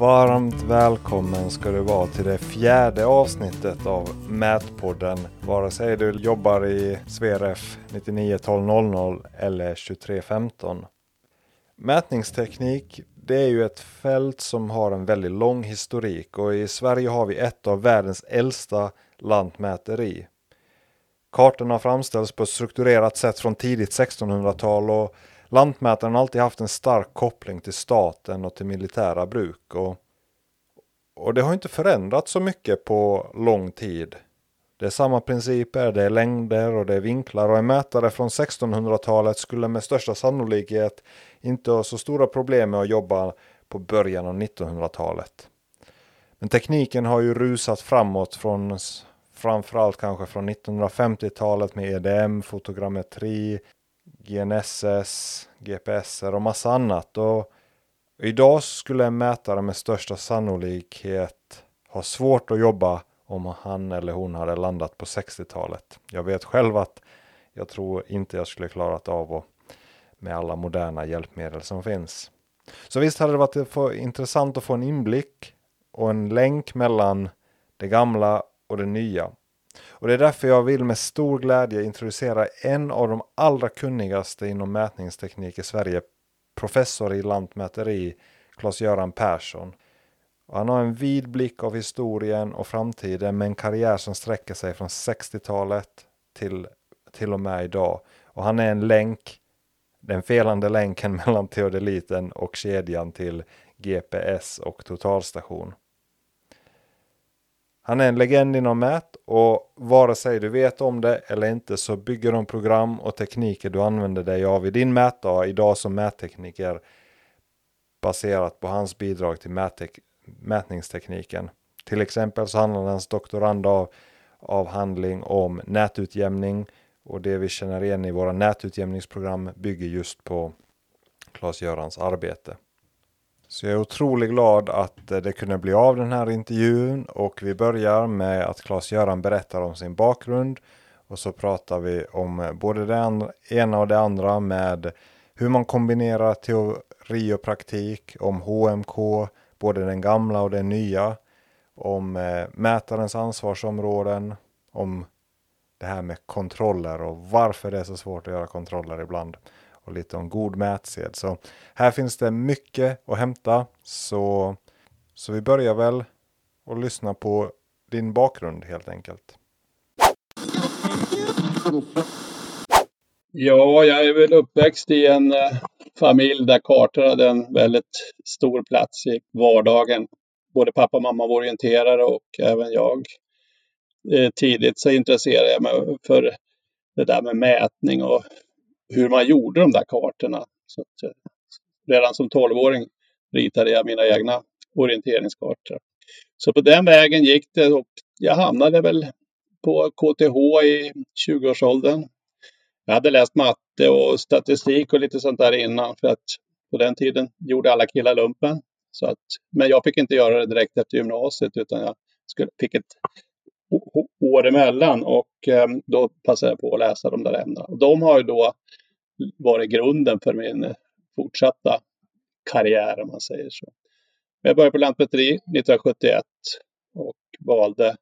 Varmt välkommen ska du vara till det fjärde avsnittet av Mätpodden. Vare sig du jobbar i Sveref 991200 eller 2315. Mätningsteknik det är ju ett fält som har en väldigt lång historik och i Sverige har vi ett av världens äldsta lantmäteri. Kartorna framställs på ett strukturerat sätt från tidigt 1600-tal och Lantmätaren har alltid haft en stark koppling till staten och till militära bruk. Och, och det har inte förändrats så mycket på lång tid. Det är samma principer, det är längder och det är vinklar och en mätare från 1600-talet skulle med största sannolikhet inte ha så stora problem med att jobba på början av 1900-talet. Men tekniken har ju rusat framåt från framförallt kanske från 1950-talet med EDM, fotogrammetri, GNSS, GPS och massa annat. Och idag skulle en mätare med största sannolikhet ha svårt att jobba om han eller hon hade landat på 60-talet. Jag vet själv att jag tror inte jag skulle klarat av att med alla moderna hjälpmedel som finns. Så visst hade det varit intressant att få en inblick och en länk mellan det gamla och det nya. Och det är därför jag vill med stor glädje introducera en av de allra kunnigaste inom mätningsteknik i Sverige, professor i lantmäteri, Claes-Göran Persson. Och han har en vid blick av historien och framtiden med en karriär som sträcker sig från 60-talet till, till och med idag. Och han är en länk, den felande länken mellan teodeliten och kedjan till GPS och totalstation. Han är en legend inom mät och vare sig du vet om det eller inte så bygger de program och tekniker du använder dig av i din mätdag idag som mättekniker baserat på hans bidrag till mättek mätningstekniken. Till exempel så handlar hans doktorandavhandling om nätutjämning och det vi känner igen i våra nätutjämningsprogram bygger just på Claes-Görans arbete. Så jag är otroligt glad att eh, det kunde bli av den här intervjun och vi börjar med att Claes-Göran berättar om sin bakgrund och så pratar vi om eh, både det ena och det andra med hur man kombinerar teori och praktik, om HMK, både den gamla och den nya, om eh, mätarens ansvarsområden, om det här med kontroller och varför det är så svårt att göra kontroller ibland och lite om god mätsed. Så här finns det mycket att hämta. Så, så vi börjar väl och lyssna på din bakgrund helt enkelt. Ja, jag är väl uppväxt i en eh, familj där kartor hade en väldigt stor plats i vardagen. Både pappa och mamma var orienterare och även jag. Eh, tidigt så intresserade jag mig för det där med mätning och hur man gjorde de där kartorna. Så att, eh, redan som 12-åring ritade jag mina egna orienteringskartor. Så på den vägen gick det och jag hamnade väl på KTH i 20-årsåldern. Jag hade läst matte och statistik och lite sånt där innan för att på den tiden gjorde alla killar lumpen. Så att, men jag fick inte göra det direkt efter gymnasiet utan jag skulle, fick ett år emellan och ehm, då passade jag på att läsa de där ämnena. De har ju då varit grunden för min fortsatta karriär om man säger så. Jag började på Lantmäteri 1971 och valde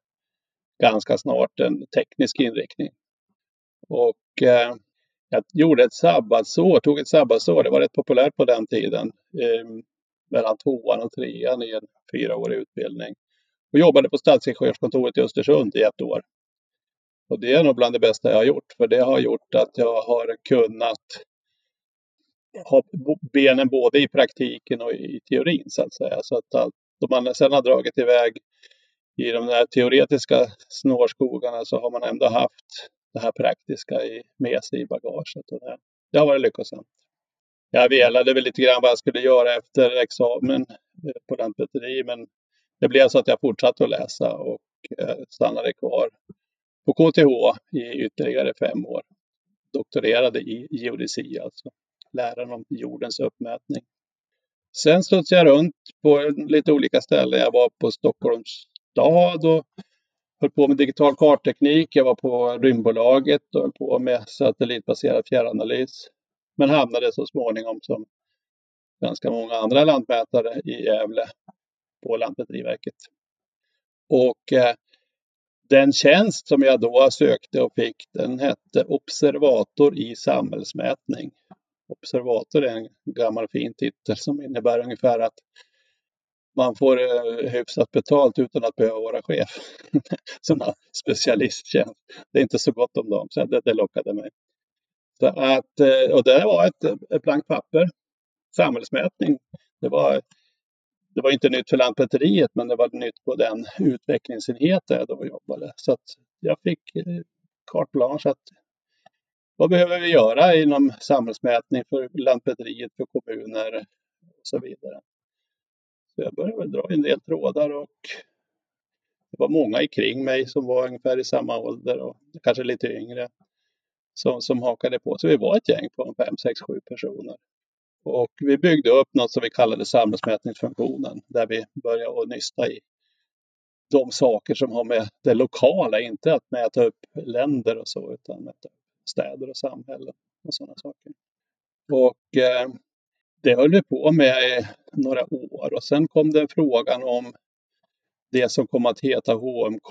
ganska snart en teknisk inriktning. Och eh, jag gjorde ett sabbatsår, tog ett sabbatsår, det var rätt populärt på den tiden, eh, mellan tvåan och trean i en fyraårig utbildning. Och jobbade på stadsingenjörskontoret i Östersund i ett år. Och det är nog bland det bästa jag har gjort, för det har gjort att jag har kunnat ha benen både i praktiken och i teorin så att säga. Så att allt, då man sen har dragit iväg i de där teoretiska snårskogarna så har man ändå haft det här praktiska med sig i bagaget. Och det, det har varit lyckosamt. Jag velade väl lite grann vad jag skulle göra efter examen eh, på Lantmäteri men det blev så att jag fortsatte att läsa och eh, stannade kvar på KTH i ytterligare fem år. Doktorerade i geodesi, alltså läran om jordens uppmätning. Sen studsade jag runt på lite olika ställen. Jag var på Stockholms stad och höll på med digital kartteknik. Jag var på Rymdbolaget och höll på med satellitbaserad fjärranalys. Men hamnade så småningom som ganska många andra lantmätare i Gävle på Lantmäteriverket. Och eh, den tjänst som jag då sökte och fick den hette observator i samhällsmätning. Observator är en gammal fin titel som innebär ungefär att man får eh, hyfsat betalt utan att behöva vara chef. Sådana specialisttjänst. Det är inte så gott om dem, så det, det lockade mig. Så att, eh, och det var ett, ett blankt papper. Samhällsmätning. Det var, det var inte nytt för Lantmäteriet, men det var nytt på den utvecklingsenhet där jag då jobbade. Så att jag fick eh, carte blanche att vad behöver vi göra inom samhällsmätning för Lantmäteriet, för kommuner och så vidare. Så jag började väl dra en del trådar och det var många kring mig som var ungefär i samma ålder och kanske lite yngre som, som hakade på. Så vi var ett gäng på 5, 6, 7 personer. Och vi byggde upp något som vi kallade samhällsmätningsfunktionen där vi började att nysta i de saker som har med det lokala, inte att mäta upp länder och så, utan mäta upp städer och samhällen och sådana saker. Och eh, det höll vi på med i några år och sen kom det frågan om det som kom att heta HMK.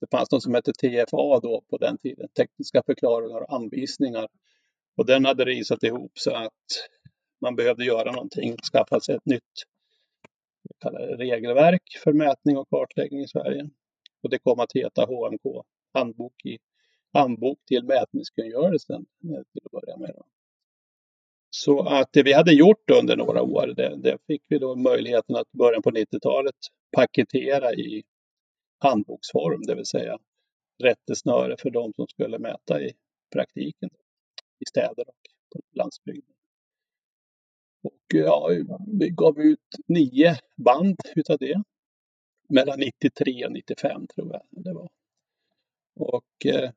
Det fanns något som hette TFA då på den tiden, tekniska förklaringar och anvisningar. Och den hade risat ihop så att man behövde göra någonting, skaffa sig ett nytt regelverk för mätning och kartläggning i Sverige. Och det kom att heta HMK, handbok, i, handbok till mätningskungörelsen eh, till att börja med. Så att det vi hade gjort under några år, det, det fick vi då möjligheten att början på 90-talet paketera i handboksform, det vill säga rättesnöre för de som skulle mäta i praktiken i städer och på landsbygden. Och ja, vi gav ut nio band utav det. Mellan 93 och 95 tror jag det var. Och eh,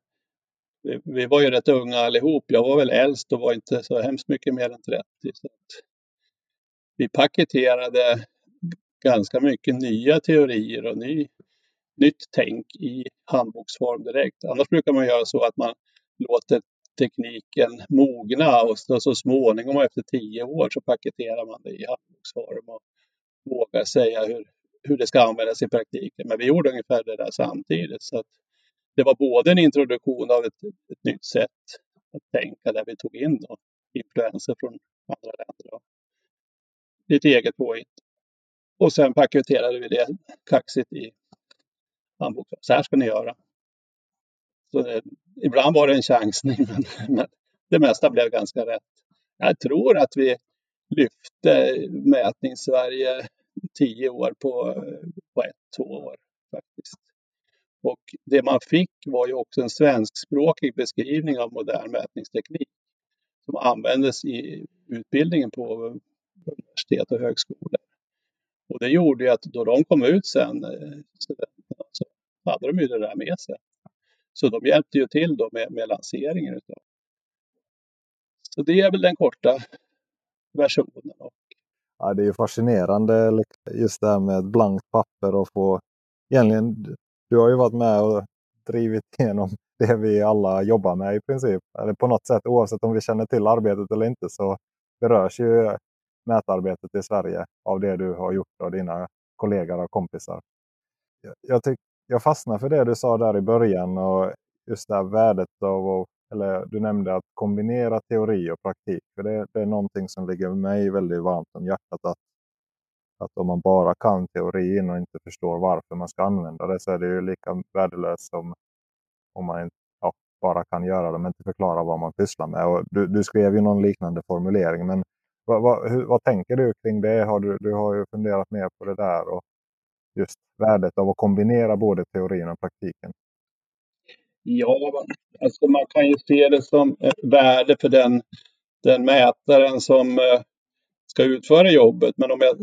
vi, vi, var ju rätt unga allihop. Jag var väl äldst och var inte så hemskt mycket mer än 30. Så vi paketerade ganska mycket nya teorier och ny, nytt tänk i handboksform direkt. Annars brukar man göra så att man låter tekniken mogna och så, så småningom efter tio år så paketerar man det i handboksform och vågar säga hur, hur det ska användas i praktiken. Men vi gjorde ungefär det där samtidigt. Så att det var både en introduktion av ett, ett nytt sätt att tänka där vi tog in då, influenser från andra länder och lite eget påhitt. Och sen paketerade vi det kaxigt i handboken. Så här ska ni göra. Så det, ibland var det en chansning, men, men det mesta blev ganska rätt. Jag tror att vi lyfte Mätning Sverige tio år på, på ett, två år faktiskt. Och det man fick var ju också en svenskspråkig beskrivning av modern mätningsteknik som användes i utbildningen på universitet och högskolor. Och det gjorde ju att då de kom ut sen eh, så hade de ju det där med sig. Så de hjälpte ju till då med, med lanseringen. Utav. Så det är väl den korta versionen. Ja, det är ju fascinerande liksom, just det här med ett blankt papper och få egentligen du har ju varit med och drivit igenom det vi alla jobbar med i princip. Eller på något sätt oavsett om vi känner till arbetet eller inte så berörs ju mätarbetet i Sverige av det du har gjort och dina kollegor och kompisar. Jag, tyck, jag fastnar för det du sa där i början och just det här värdet av, eller du nämnde att kombinera teori och praktik. För det, det är någonting som ligger mig väldigt varmt om hjärtat. Att att om man bara kan teorin och inte förstår varför man ska använda det så är det ju lika värdelöst som om man ja, bara kan göra det men inte förklara vad man pysslar med. Och du, du skrev ju någon liknande formulering. Men vad, vad, hur, vad tänker du kring det? Har du, du har ju funderat mer på det där och just värdet av att kombinera både teorin och praktiken. Ja, alltså man kan ju se det som ett värde för den, den mätaren som eh, ska utföra jobbet. Men om jag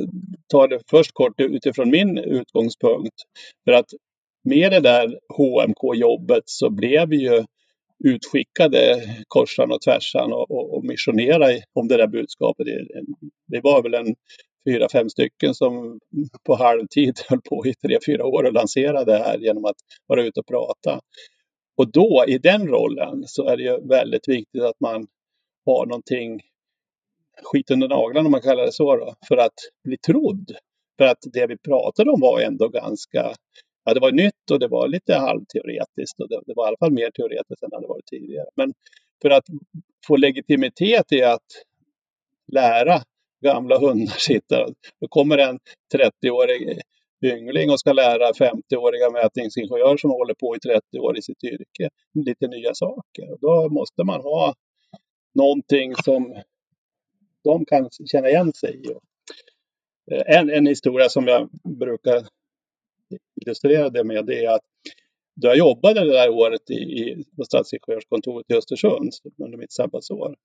tar det först kort utifrån min utgångspunkt. För att med det där HMK-jobbet så blev vi ju utskickade korsan och tvärsan och, och, och missionera om det där budskapet. Det, det var väl en fyra, fem stycken som på halvtid höll på i tre, fyra år och lanserade det här genom att vara ute och prata. Och då i den rollen så är det ju väldigt viktigt att man har någonting skit under naglarna om man kallar det så då, för att bli trodd. För att det vi pratade om var ändå ganska, ja det var nytt och det var lite halvteoretiskt och det, det var i alla fall mer teoretiskt än det hade varit tidigare. Men för att få legitimitet i att lära gamla hundar sitta, då kommer en 30-årig yngling och ska lära 50-åriga mätningsingenjörer som håller på i 30 år i sitt yrke lite nya saker. Och då måste man ha någonting som de kan känna igen sig i. Eh, en, en historia som jag brukar illustrera det med det är att då jag jobbade det där året i, i, på stadsingenjörskontoret i Östersund under mitt sabbatsår.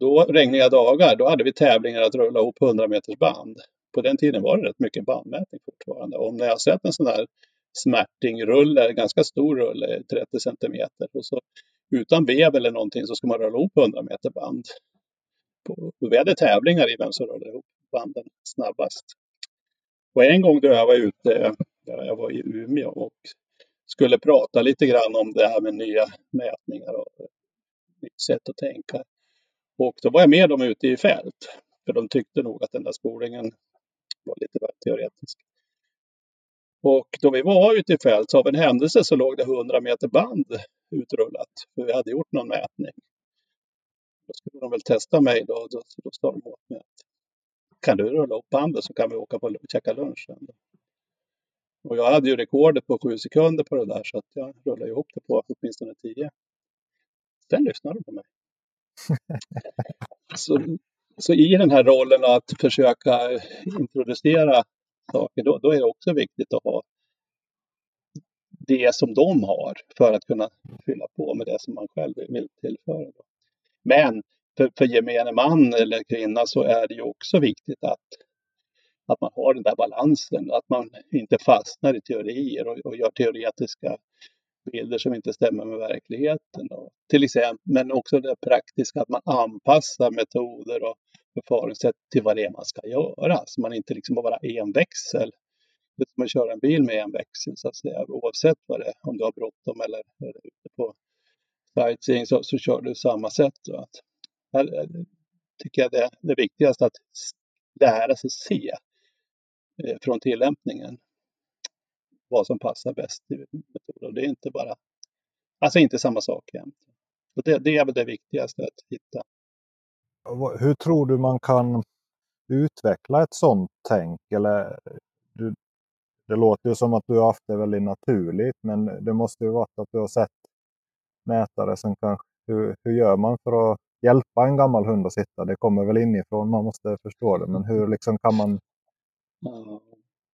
Då regniga dagar, då hade vi tävlingar att rulla ihop 100 meters band. På den tiden var det rätt mycket bandmätning fortfarande. Och när jag sett en sån här smärtingrulle, ganska stor rulle, eh, 30 centimeter, och så utan vev eller någonting så ska man rulla ihop 100 meter band. Vi hade tävlingar i vem som rullade ihop banden snabbast. Och en gång då jag var ute, jag var i Umeå och skulle prata lite grann om det här med nya mätningar och eh, nytt sätt att tänka. Och då var jag med dem ute i fält. För de tyckte nog att den där spolningen var lite väl teoretisk. Och då vi var ute i fält så av en händelse så låg det 100 meter band utrullat. För vi hade gjort någon mätning. Då skulle de väl testa mig då. Då, då sa de åt mig att kan du rulla upp bandet så kan vi åka på och käka lunch sen. Och jag hade ju rekordet på sju sekunder på det där så att jag rullade ihop det på åtminstone tio. Sen lyssnade de på mig så, så i den här rollen att försöka introducera saker, då, då är det också viktigt att ha det som de har för att kunna fylla på med det som man själv vill tillföra. Men för, för gemene man eller kvinna så är det ju också viktigt att, att man har den där balansen, att man inte fastnar i teorier och, och gör teoretiska bilder som inte stämmer med verkligheten. Och, till exempel, men också det praktiska, att man anpassar metoder och förfaringssätt till vad det är man ska göra. Så man inte liksom bara en växel. Det är som att köra en bil med en växel så att säga. Oavsett vad det är, om du har bråttom eller, är ute på sightseeing så, så kör du samma sätt. Då. Att, här eh, tycker jag det, det viktigaste att lära sig se eh, från tillämpningen vad som passar bäst i metoden. Det är inte bara, alltså inte samma sak jämt. Det, det är väl det viktigaste att hitta. Hur tror du man kan utveckla ett sådant tänk? Eller, du, det låter ju som att du har haft det väldigt naturligt, men det måste ju varit att du har sett mätare som kanske, hur, hur gör man för att hjälpa en gammal hund att sitta? Det kommer väl inifrån, man måste förstå det, men hur liksom kan man...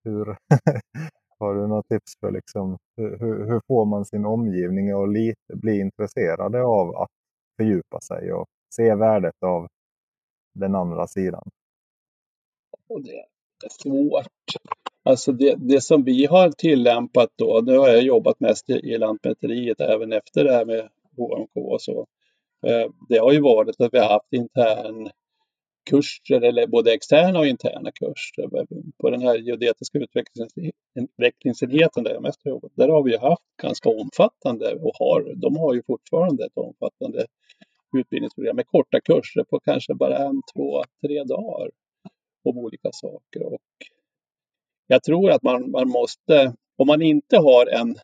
Hur, Har du några tips för liksom, hur, hur får man sin omgivning att lite, bli intresserade av att fördjupa sig och se värdet av den andra sidan? det är svårt. Alltså det, det som vi har tillämpat då, nu har jag jobbat mest i, i Lantmäteriet även efter det här med HMK och så. Eh, det har ju varit att vi har haft intern kurser eller både externa och interna kurser. På den här geodetiska utvecklingsenheten där jag mest har jobbat, där har vi haft ganska omfattande och har, de har ju fortfarande ett omfattande utbildningsprogram med korta kurser på kanske bara en, två, tre dagar om olika saker. Och jag tror att man, man måste, om man inte har en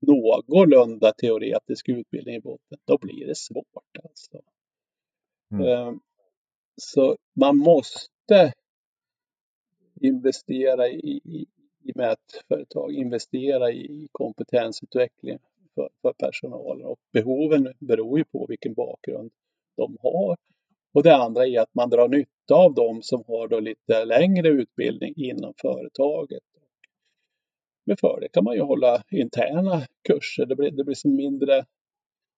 någorlunda teoretisk utbildning i botten, då blir det svårt. Alltså. Mm. Så man måste investera i, i, i mätföretag, investera i kompetensutveckling för, för personalen och behoven beror ju på vilken bakgrund de har. Och det andra är att man drar nytta av dem som har då lite längre utbildning inom företaget. Med fördel kan man ju hålla interna kurser. Det blir, det blir som mindre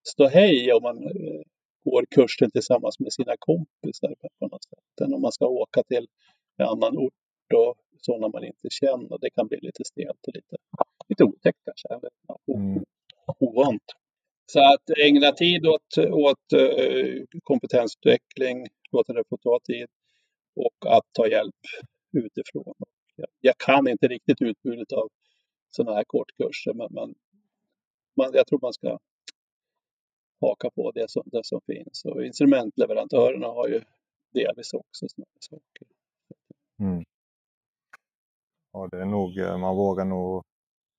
ståhej om man eh, går kursen tillsammans med sina kompisar på något sätt. Än om man ska åka till en annan ort och sådana man inte känner. Det kan bli lite stelt och lite, lite otäckt kanske. Mm. ovant. Så att ägna tid åt, åt uh, kompetensutveckling, låta det få ta tid och att ta hjälp utifrån. Jag, jag kan inte riktigt utbudet av sådana här kortkurser men, men man, jag tror man ska haka på det som, det som finns. Och instrumentleverantörerna har ju delvis också sådana saker. Mm. Och det är nog, eh, man vågar nog,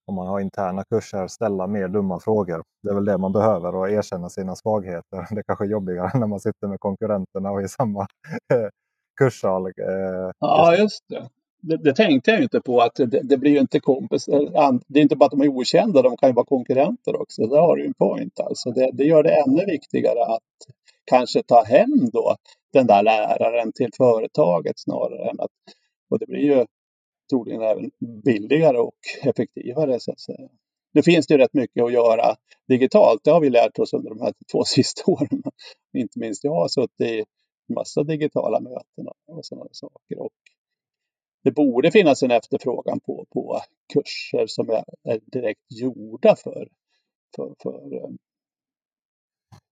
om man har interna kurser, ställa mer dumma frågor. Det är väl det man behöver och erkänna sina svagheter. Det är kanske är jobbigare när man sitter med konkurrenterna och i samma eh, kurssal. Ja, just det. Det, det, tänkte jag inte på att det, det blir ju inte kompis. Eh, det är inte bara att de är okända, de kan ju vara konkurrenter också. Där har du en point alltså. Det, det gör det ännu viktigare att kanske ta hem då den där läraren till företaget snarare än att... Och det blir ju troligen även billigare och effektivare så att säga. Nu finns det ju rätt mycket att göra digitalt. Det har vi lärt oss under de här två sista åren. Inte minst jag har suttit i massa digitala möten och sådana saker. Och det borde finnas en efterfrågan på, på kurser som är, är direkt gjorda för, för, för eh,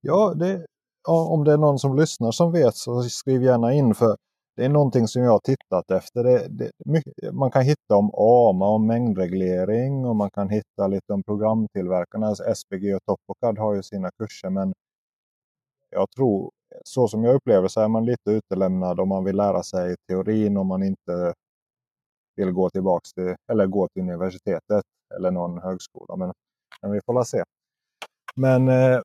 Ja, det, om det är någon som lyssnar som vet så skriv gärna in. för Det är någonting som jag har tittat efter. Det, det, man kan hitta om AMA, om mängdreglering och man kan hitta lite om programtillverkarna. Alltså SPG och Topocad har ju sina kurser men jag tror, så som jag upplever så är man lite utelämnad om man vill lära sig teorin om man inte vill gå tillbaks till, eller gå till universitetet eller någon högskola. Men, men vi får se. Men eh,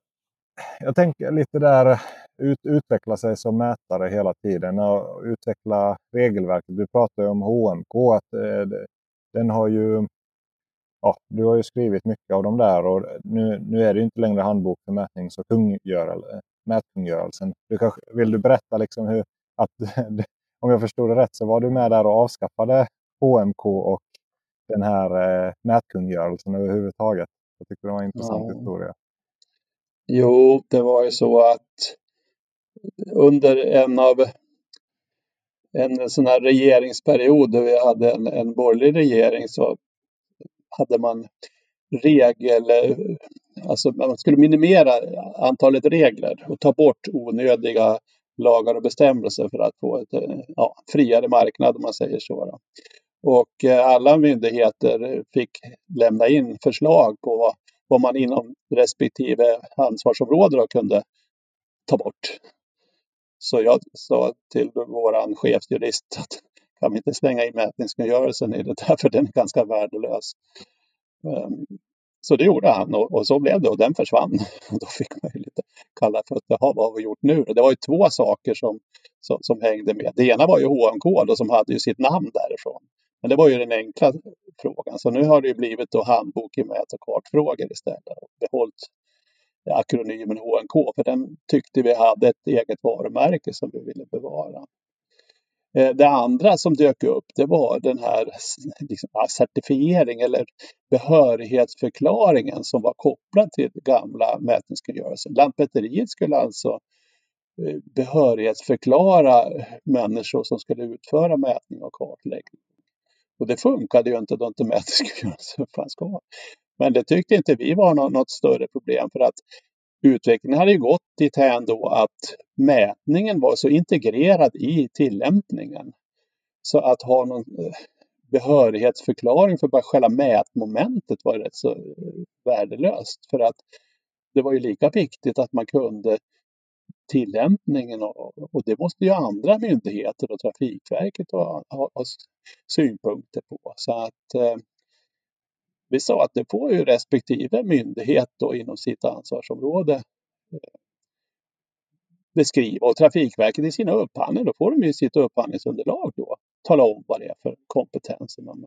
jag tänker lite där ut, utveckla sig som mätare hela tiden och utveckla regelverket. Du pratar ju om HMK. Att, eh, den har ju, ja, du har ju skrivit mycket av de där och nu, nu är det inte längre handbok för mätnings och mätkungörelsen. Du kanske, vill du berätta liksom hur, att, om jag förstod det rätt så var du med där och avskaffade HMK och den här eh, mätkungörelsen överhuvudtaget. Jag tycker det var en intressant ja. historia. Jo, det var ju så att under en av en sån här regeringsperiod där vi hade en, en borgerlig regering så hade man regel, alltså man skulle minimera antalet regler och ta bort onödiga lagar och bestämmelser för att få ett ja, friare marknad om man säger så. Och eh, alla myndigheter fick lämna in förslag på vad man inom respektive ansvarsområde kunde ta bort. Så jag sa till vår chefsjurist att kan vi inte slänga in mätningskungörelsen i det där för den är ganska värdelös. Ehm, så det gjorde han och, så blev det och den försvann. Då fick man ju lite kalla fötter. Jaha, vad har vi gjort nu? Det var ju två saker som, som, som hängde med. Det ena var ju HMK då, som hade ju sitt namn därifrån. Men det var ju den enkla frågan. Så nu har det blivit då handbok i mät och kartfrågor istället. Och behållit eh, akronymen HNK för den tyckte vi hade ett eget varumärke som vi ville bevara. Eh, det andra som dök upp det var den här liksom, certifiering eller behörighetsförklaringen som var kopplad till gamla mätningskungörelsen. Lantmäteriet skulle alltså eh, behörighetsförklara människor som skulle utföra mätning och kartläggning. Och det funkade ju inte då inte mätningskungörelsen skulle kvar. Men det tyckte inte vi var något, något större problem för att utvecklingen hade ju gått dithän då att mätningen var så integrerad i tillämpningen. Så att ha någon eh, behörighetsförklaring för bara själva mätmomentet var rätt så eh, värdelöst. För att det var ju lika viktigt att man kunde tillämpningen och, det måste ju andra myndigheter och Trafikverket ha, ha, ha synpunkter på. Så att eh, vi sa att det får ju respektive myndighet då inom sitt ansvarsområde eh, beskriva och Trafikverket i sina upphandlingar, då får de ju sitt upphandlingsunderlag då tala om vad det är för kompetenser man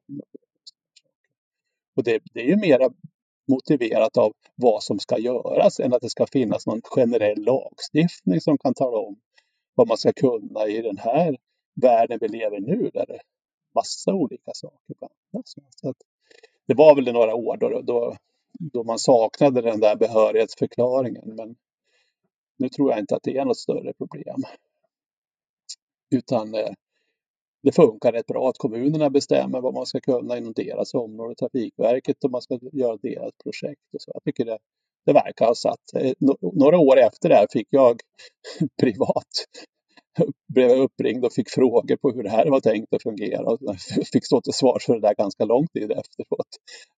och det, det är ju mera motiverat av vad som ska göras än att det ska finnas någon generell lagstiftning som kan tala om vad man ska kunna i den här världen vi lever nu där det är massa olika saker blandas. Så det var väl några år då, då, då man saknade den där behörighetsförklaringen men nu tror jag inte att det är något större problem. Utan eh, det funkar rätt bra att kommunerna bestämmer vad man ska kunna inom deras område, Trafikverket och man ska göra deras projekt. Och så. Jag tycker det, det verkar ha satt. Eh, några år efter det här fick jag privat blev jag uppringd och fick frågor på hur det här var tänkt att fungera. Och fick stå till svars för det där ganska lång tid efteråt.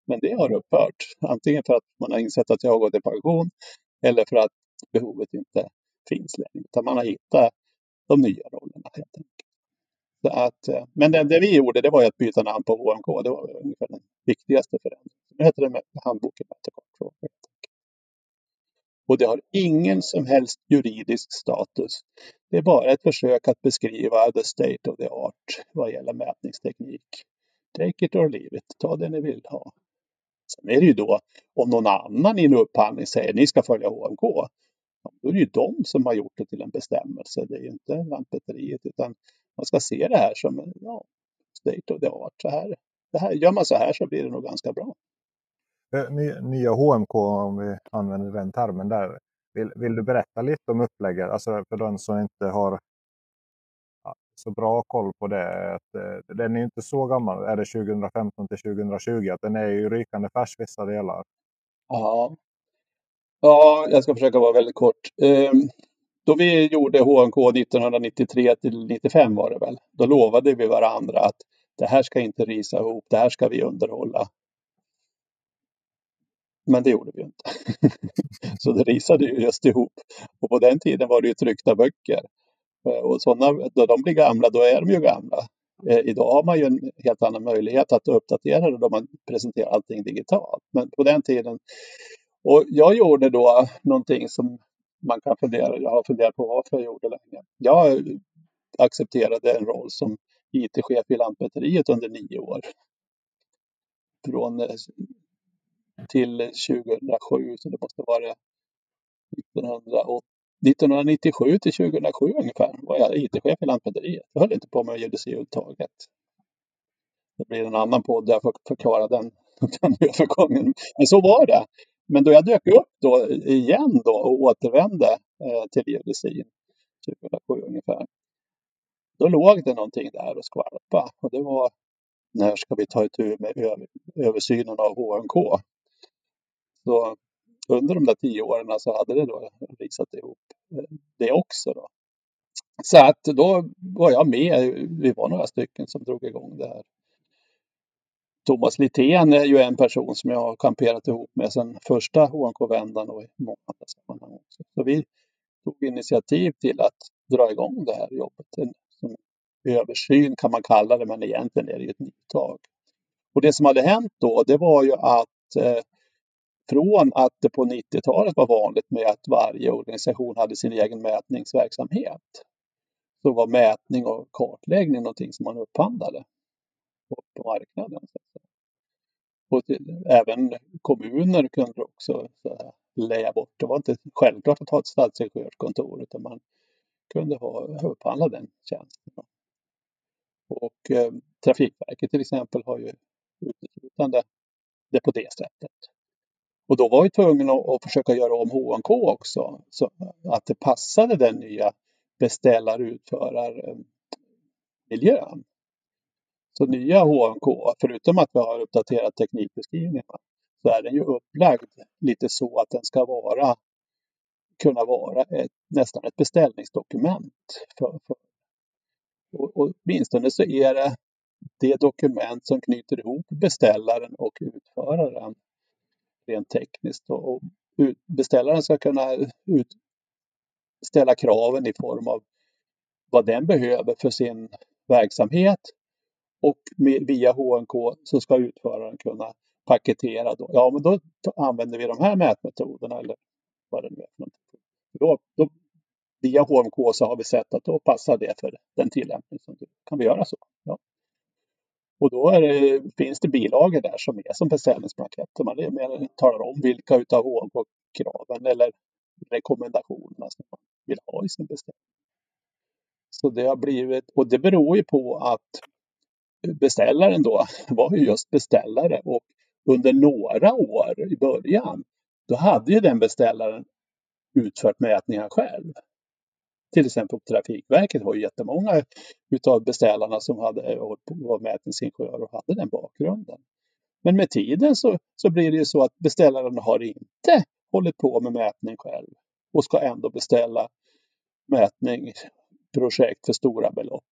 Men det har upphört. Antingen för att man har insett att jag har gått i pension eller för att behovet inte finns längre. Utan man har hittat de nya rollerna helt enkelt. Så att, eh, men det, det, vi gjorde det var att byta namn på HMK. Det var ungefär den viktigaste förändringen. Nu heter det Handboken Mätekartfrågor. Och det har ingen som helst juridisk status. Det är bara ett försök att beskriva the state of the art vad gäller mätningsteknik. Take it or leave it, ta det ni vill ha. Sen är det ju då om någon annan i en upphandling säger att ni ska följa HMK. Då är det ju de som har gjort det till en bestämmelse. Det är ju inte Lantmäteriet utan man ska se det här som ja, state of the art. Så här, det här, gör man så här så blir det nog ganska bra. Eh, nya HMK, om vi använder den termen där. Vill, vill du berätta lite om upplägget? Alltså för den som inte har så bra koll på det. Att, eh, den är inte så gammal. Är det 2015 till 2020? Att den är ju rykande färsk vissa delar. Ja. ja, jag ska försöka vara väldigt kort. Då vi gjorde HNK 1993 till 95 var det väl. Då lovade vi varandra att det här ska inte risa ihop, det här ska vi underhålla. Men det gjorde vi inte. så det risade ju just ihop. Och på den tiden var det ju tryckta böcker. Eh, och sådana, då de blir gamla, då är de ju gamla. Eh, idag har man ju en helt annan möjlighet att uppdatera det då man presenterar allting digitalt. Men på den tiden. Och jag gjorde då någonting som man kan fundera, jag har funderat på varför jag gjorde länge. Jag accepterade en roll som IT-chef i Lantmäteriet under nio år. Från eh, till 2007, så det måste vara 1997 till 2007 ungefär var jag IT-chef i Lantmäteriet. Jag höll inte på med geodesi överhuvudtaget. Det blir en annan podd där jag får förklara den, den övergången. Men så var det. Men då jag dök upp då igen då och återvände eh, till geodesin 2007 typ ungefär. Då låg det någonting där och skvalpa och det var när ska vi ta itu med översynen av HNK? Så under de där tio åren så hade det då risat ihop eh, det också. Då. Så att då var jag med, vi var några stycken som drog igång det här. Thomas Littén är ju en person som jag har kamperat ihop med sedan första HNK-vändan och i många andra sammanhang också. Så vi tog initiativ till att dra igång det här jobbet. En som översyn kan man kalla det, men egentligen är det ju ett nytag. Och det som hade hänt då, det var ju att eh, från att det på 90-talet var vanligt med att varje organisation hade sin egen mätningsverksamhet så var mätning och kartläggning någonting som man upphandlade på, marknaden. Och även kommuner kunde också leja bort. Det var inte självklart att ha ett stadsingenjörskontor utan man kunde ha, upphandla den tjänsten. Och eh, Trafikverket till exempel har ju uteslutande det på det sättet. Och då var vi tvungna att försöka göra om HNK också så att det passade den nya beställar-utförar-miljön. Eh, så nya HMK, förutom att vi har uppdaterat teknikbeskrivningarna, så är den ju upplagd lite så att den ska vara kunna vara ett, nästan ett beställningsdokument. För, för. Och, och åtminstone så är det det dokument som knyter ihop beställaren och utföraren rent tekniskt. Och, beställaren ska kunna ut, ställa kraven i form av vad den behöver för sin verksamhet och med, via HNK så ska utföraren kunna paketera. Då. Ja, men då använder vi de här mätmetoderna eller vad det nu är. Då, då, via HMK så har vi sett att då passar det för den tillämpning som kan vi göra så. Ja. Och då det, finns det bilagor där som är som beställningsblanketter. Man talar om vilka utav HMK-kraven eller rekommendationerna som man vill ha i sin beställning. Så det har blivit, och det beror ju på att beställaren då var ju just beställare och under några år i början, då hade ju den beställaren utfört mätningar själv. Till exempel på Trafikverket var ju jättemånga utav beställarna som hade, eh, var mätningsingenjörer och hade den bakgrunden. Men med tiden så, så blir det ju så att beställaren har inte hållit på med mätning själv och ska ändå beställa mätningsprojekt för stora belopp.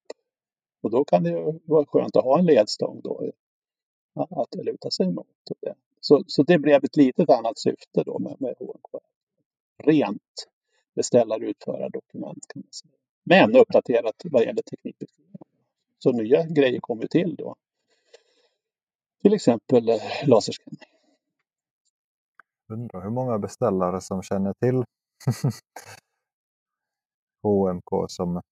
Och då kan det ju vara skönt att ha en ledstång då att luta sig mot. Så, så det blev ett litet annat syfte då med, med HNK. Rent beställar utföra dokument kan man säga. Men uppdaterat vad gäller teknikbeskrivning. så nya grejer kommer till då. Till exempel eh, laserskanning. Undrar hur många beställare som känner till HMK som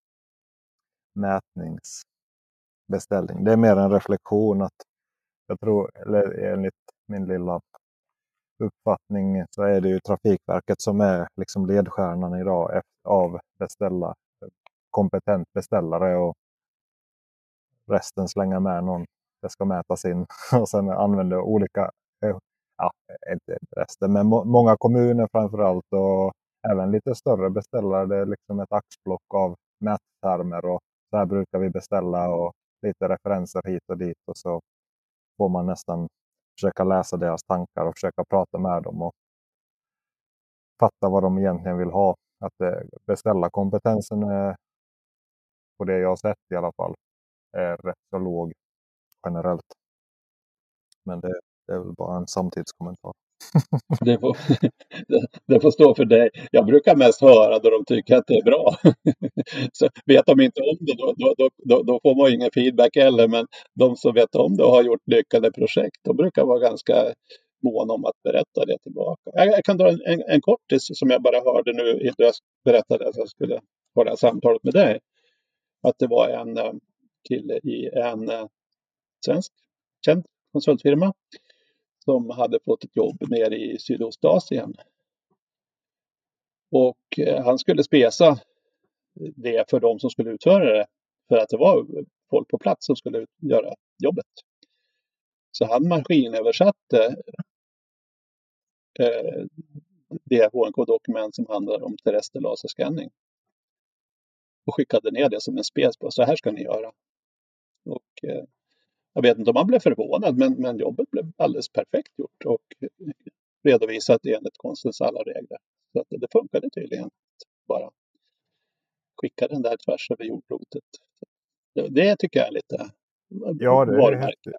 mätnings beställning. Det är mer en reflektion att jag tror, eller enligt min lilla uppfattning så är det ju Trafikverket som är liksom ledstjärnan idag av beställa, kompetent beställare och resten slänga med någon det ska mätas in och sen använder olika, eh, ja inte resten, men må, många kommuner framförallt och även lite större beställare. Det är liksom ett axplock av mättermer och så här brukar vi beställa och lite referenser hit och dit och så får man nästan försöka läsa deras tankar och försöka prata med dem och fatta vad de egentligen vill ha. Att eh, beställa kompetensen är, på det jag har sett i alla fall, är rätt så låg generellt. Men det, det är väl bara en samtidskommentar. det, får, det får stå för dig. Jag brukar mest höra då de tycker att det är bra. Så vet de inte om det, då, då, då, då får man ingen feedback heller. Men de som vet om det och har gjort lyckade projekt, de brukar vara ganska måna om att berätta det tillbaka. Jag, jag kan dra en, en, en kortis som jag bara hörde nu när jag berättade att jag skulle ha det här samtalet med dig. Att det var en eh, kille i en eh, svensk känd konsultfirma som hade fått ett jobb nere i Sydostasien. Och eh, han skulle spesa det för de som skulle utföra det. För att det var folk på plats som skulle göra jobbet. Så han maskinöversatte eh, det HNK-dokument som handlar om terrester Laserscanning. Och skickade ner det som en spes på, så här ska ni göra. Och eh, jag vet inte om han blev förvånad, men, men jobbet blev alldeles perfekt gjort och redovisat enligt konstens alla regler. Så att det funkade tydligen. Bara skicka den där tvärs över jordklotet. Det, det tycker jag är lite Ja, det är häftigt.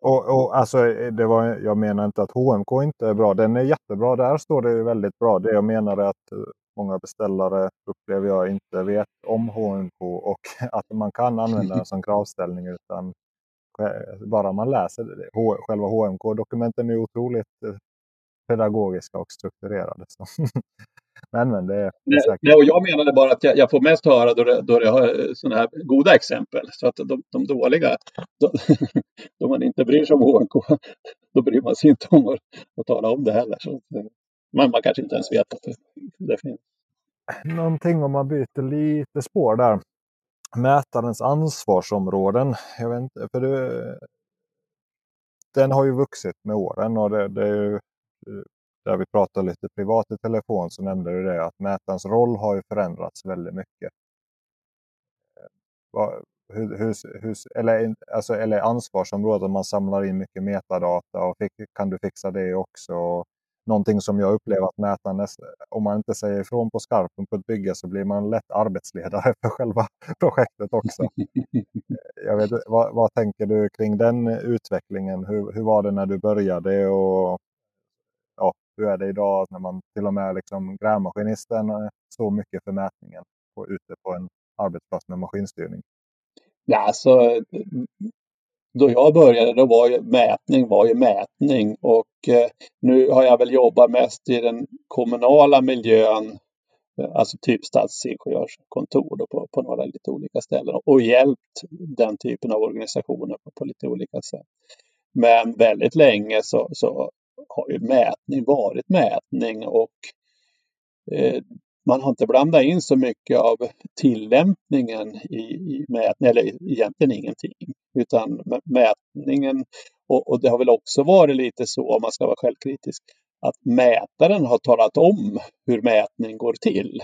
Och, och, alltså, det var, jag menar inte att HMK inte är bra. Den är jättebra. Där står det väldigt bra. Det jag menar är att eh, många beställare upplever jag inte vet om HMK och att man kan använda den som kravställning. Utan bara man läser det. själva HMK-dokumenten är otroligt eh, pedagogiska och strukturerade. Så. men, men det är säkert. Nej, och jag menade bara att jag, jag får mest höra då det, då det har eh, sådana här goda exempel. Så att de, de dåliga, då, då, man inte bryr sig om HMK, då bryr man sig inte om att, att tala om det heller. Så, man, man kanske inte ens vet att det, det finns. Någonting om man byter lite spår där mätarens ansvarsområden. Jag vet inte, för det, den har ju vuxit med åren och det, det är ju, eh, där vi pratade lite privat i telefon så nämnde du det att mätarens roll har ju förändrats väldigt mycket. Eh, hur, hur, hur, eller, alltså, eller ansvarsområden, man samlar in mycket metadata och fick, kan du fixa det också? Någonting som jag upplever att mätaren, eh, om man inte säger ifrån på skarpen på ett bygge så blir man lätt arbetsledare för själva projektet också. Eh, jag vet, vad, vad, tänker du kring den utvecklingen? Hur, hur var det när du började och ja, hur är det idag när man till och med liksom grävmaskinisten eh, står mycket för mätningen och ute på en arbetsplats med maskinstyrning? Ja, alltså, då jag började då var ju mätning var ju mätning och eh, nu har jag väl jobbat mest i den kommunala miljön, eh, alltså typ stadsingenjörskontor på, på några lite olika ställen och hjälpt den typen av organisationer på, på lite olika sätt. Men väldigt länge så, så har ju mätning varit mätning och eh, man har inte blandat in så mycket av tillämpningen i, i mätningen, eller egentligen ingenting. Utan mätningen, och, och, det har väl också varit lite så om man ska vara självkritisk, att mätaren har talat om hur mätning går till.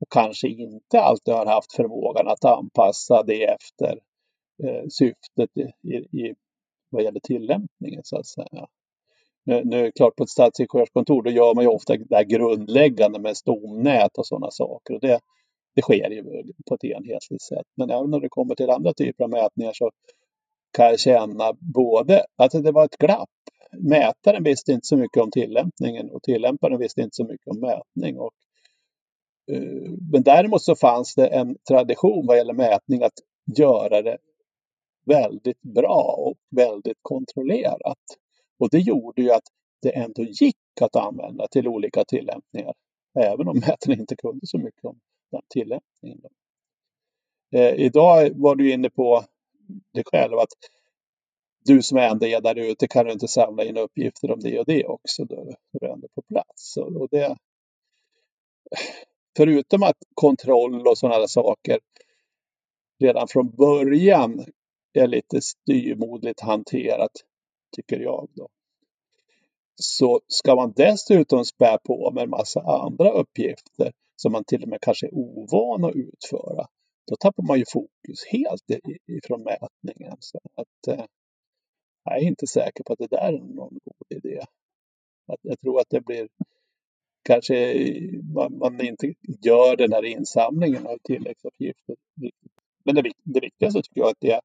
Och kanske inte alltid har haft förmågan att anpassa det efter eh, syftet i, i, vad gäller tillämpningen så att säga. Nu, nu är det klart på ett stadsingenjörskontor då gör man ju ofta det här grundläggande med stomnät och sådana saker. Och det, det sker ju på ett enhetligt sätt. Men även när det kommer till andra typer av mätningar så kan jag känna både att det var ett glapp. Mätaren visste inte så mycket om tillämpningen och tillämparen visste inte så mycket om mätning. Och, uh, men däremot så fanns det en tradition vad gäller mätning att göra det väldigt bra och väldigt kontrollerat. Och det gjorde ju att det ändå gick att använda till olika tillämpningar. Även om mätaren inte kunde så mycket om den tillämpningen. Eh, idag var du inne på det själv att du som ändå är där ute kan du inte samla in uppgifter om det och det också. Då är du ändå på plats. Och det, förutom att kontroll och sådana saker redan från början är lite styrmodligt hanterat, tycker jag. Då. Så ska man dessutom spä på med en massa andra uppgifter som man till och med kanske är ovan att utföra, då tappar man ju fokus helt ifrån mätningen. Så att, eh, jag är inte säker på att det där är någon god idé. Att jag tror att det blir kanske man, man inte gör den här insamlingen av tilläggsuppgifter. Men det, det viktigaste tycker jag att det är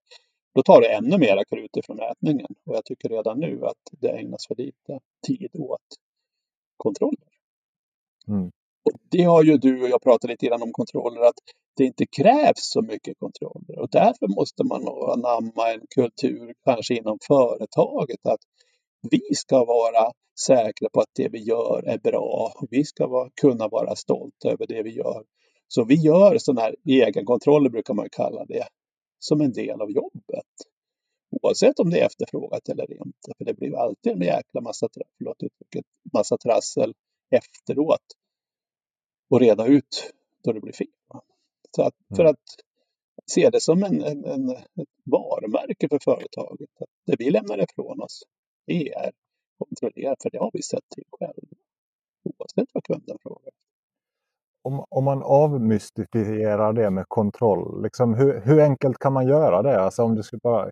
då tar det ännu mera krut ifrån mätningen och jag tycker redan nu att det ägnas för lite tid åt kontroller. Mm. Och det har ju du och jag pratat lite grann om kontroller, att det inte krävs så mycket kontroller och därför måste man anamma en kultur, kanske inom företaget, att vi ska vara säkra på att det vi gör är bra. Vi ska vara, kunna vara stolta över det vi gör. Så vi gör sådana här egenkontroller, brukar man kalla det, som en del av jobbet. Oavsett om det är efterfrågat eller inte. För det blir alltid en jäkla massa, förlåt uttrycket, massa trassel efteråt och reda ut då det blir fel. Så att, för mm. att se det som en, en, en, ett varumärke för företaget. Att det vi lämnar ifrån oss, det är kontrollerat, för det har vi sett till själva. Oavsett vad kunden frågar om, om man avmystifierar det med kontroll, liksom, hur, hur enkelt kan man göra det? Alltså om du skulle bara...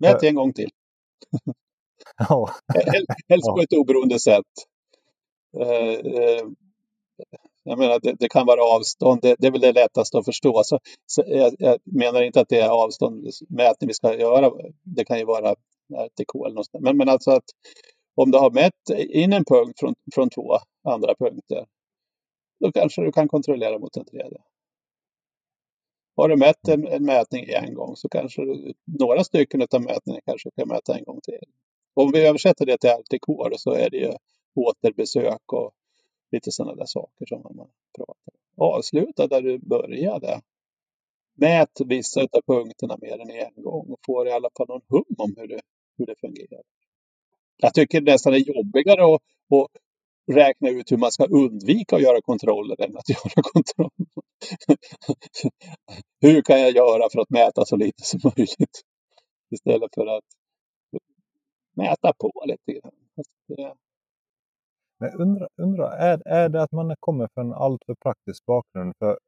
Mät en gång till. ja. Helst på ett oberoende sätt. Uh, uh, jag menar, det, det, kan vara avstånd, det, det, är väl det lättaste att förstå. Så, så jag, jag, menar inte att det är avståndsmätning vi ska göra. Det kan ju vara RTK eller något Men, men alltså att om du har mätt in en punkt från, från två andra punkter då kanske du kan kontrollera mot en tredje. Har du mätt en, en mätning en gång så kanske du, några stycken av mätningarna kanske kan mäta en gång till. Om vi översätter det till RTK så är det ju återbesök och lite sådana där saker som man pratar om. Avsluta där du började. Mät vissa av punkterna mer än en gång och få i alla fall någon hum om hur det, hur det fungerar. Jag tycker det nästan är jobbigare att, att räkna ut hur man ska undvika att göra kontroller än att göra kontroller. hur kan jag göra för att mäta så lite som möjligt? Istället för att mäta på lite grann. Eh, men undra, undra är, är det att man kommer från en alltför praktisk bakgrund? För,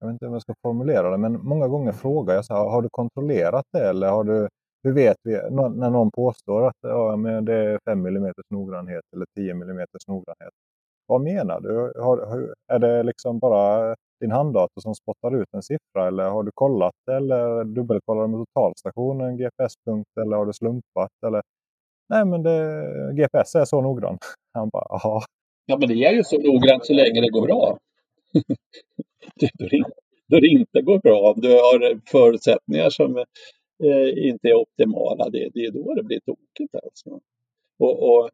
jag vet inte hur jag ska formulera det, men många gånger frågar jag så här, har du kontrollerat det eller har du hur vet vi när någon påstår att ja, men det är 5 mm noggrannhet eller 10 mm noggrannhet? Vad menar du? Har, är det liksom bara din handdator som spottar ut en siffra eller har du kollat eller dubbelkollat med totalstationen, GPS-punkt eller har du slumpat? Eller? Nej, men det, GPS är så noggrann. Han bara, aha. Ja, men det är ju så noggrant så länge det går bra. då det inte går bra, om du har förutsättningar som eh, inte är optimala, det, det är då det blir tokigt alltså. Och, och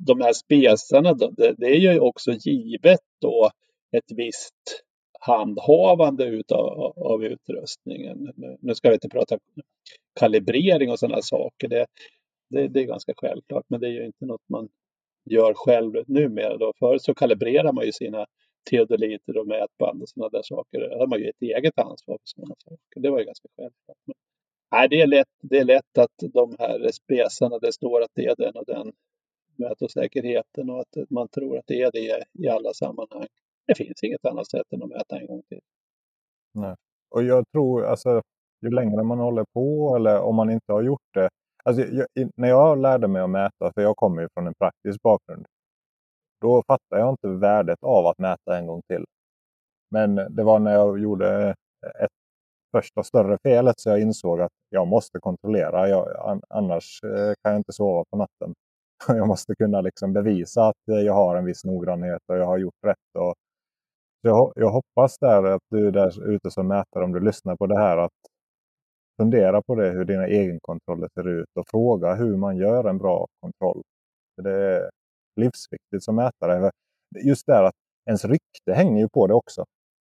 de här spesarna, det, det, är ju också givet då ett visst handhavande utav, av utrustningen. Nu ska vi inte prata kalibrering och sådana saker. Det, det, det, är ganska självklart, men det är ju inte något man gör själv numera. Då. Förut så kalibrerar man ju sina teodoliter och mätband och sådana där saker. Där har man ju ett eget ansvar för sådana saker. Det var ju ganska självklart. Men, nej, det, är lätt, det är lätt att de här spesarna, det står att det är den och den mätosäkerheten och att man tror att det är det i alla sammanhang. Det finns inget annat sätt än att mäta en gång till. Nej. Och jag tror, alltså, ju längre man håller på eller om man inte har gjort det. Alltså, jag, när jag lärde mig att mäta, för jag kommer ju från en praktisk bakgrund. Då fattar jag inte värdet av att mäta en gång till. Men det var när jag gjorde eh, ett första större felet så jag insåg att jag måste kontrollera. Jag, annars eh, kan jag inte sova på natten. Jag måste kunna liksom bevisa att eh, jag har en viss noggrannhet och jag har gjort rätt. Och jag, jag hoppas där att du där ute som mätare, om du lyssnar på det här, att fundera på det, hur dina egenkontroller ser ut och fråga hur man gör en bra kontroll. Det livsviktigt som mätare. Just det att ens rykte hänger ju på det också.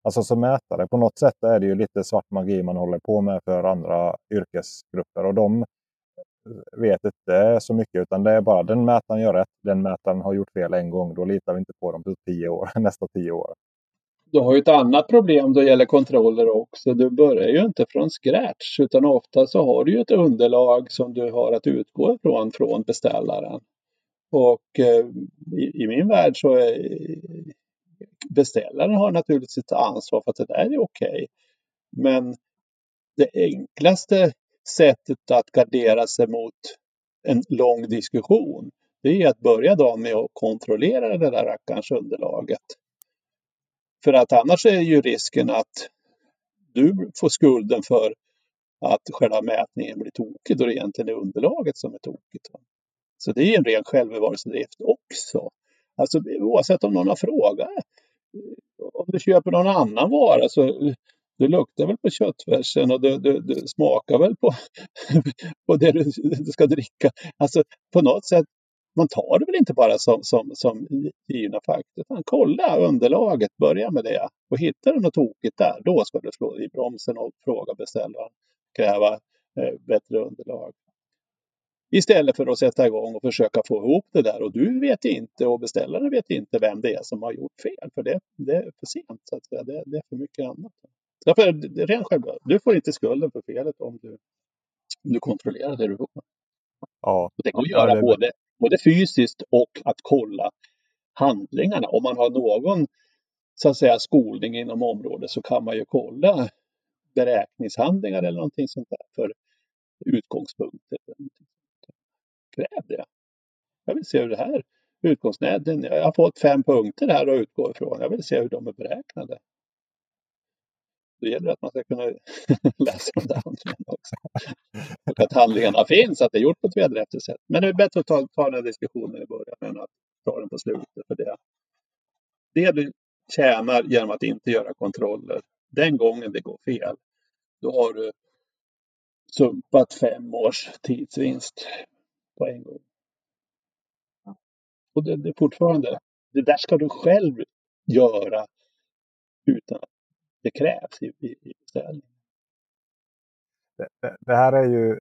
Alltså som mätare, på något sätt är det ju lite svart magi man håller på med för andra yrkesgrupper. Och de eh, vet inte så mycket utan det är bara den mätaren gör rätt, den mätaren har gjort fel en gång. Då litar vi inte på dem på tio år, nästa tio år. Du har ju ett annat problem då det gäller kontroller också. Du börjar ju inte från scratch utan ofta så har du ju ett underlag som du har att utgå ifrån från beställaren. Och eh, i, i, min värld så är beställaren har naturligtvis ett ansvar för att det där är okej. Okay. Men det enklaste sättet att gardera sig mot en lång diskussion det är att börja då med att kontrollera det där rackarns underlaget. För att annars är ju risken att du får skulden för att själva mätningen blir tokig då det egentligen är underlaget som är tokigt. Så det är en ren självbevarelsedrift också. Alltså oavsett om någon har frågat. Eh, om du köper någon annan vara så eh, du luktar väl på köttfärsen och du, du, du smakar väl på, på det du, du, ska dricka. Alltså på något sätt, man tar det väl inte bara som, som, som givna fakta. Utan kolla underlaget, börja med det. Och hittar du något tokigt där, då ska du slå i bromsen och fråga beställaren, kräva eh, bättre underlag. Istället för att sätta igång och försöka få ihop det där och du vet inte och beställaren vet inte vem det är som har gjort fel för det, det är för sent. Så att säga. Det, det är för mycket annat. Därför, rent självklart, du får inte skulden för felet om du, om du kontrollerar det du får. Ja. det går att göra det... både, både fysiskt och att kolla handlingarna. Om man har någon så att säga skolning inom området så kan man ju kolla beräkningshandlingar eller någonting sånt där för utgångspunkter kräv det. Jag vill se hur det här utgångsnäten, jag har fått fem punkter här att utgå ifrån. Jag vill se hur de är beräknade. Då gäller det att man ska kunna läsa de där handlingarna också. Och att handlingarna finns, att det är gjort på ett vederhäftigt sätt. Men det är bättre att ta, ta den här diskussionen i början än att ta den på slutet. För det, det du tjänar genom att inte göra kontroller, den gången det går fel, då har du sumpat fem års tidsvinst på en gång. Och det, det är fortfarande, det där ska du själv göra utan att det krävs i, i, i beställningen. Det, det, här är ju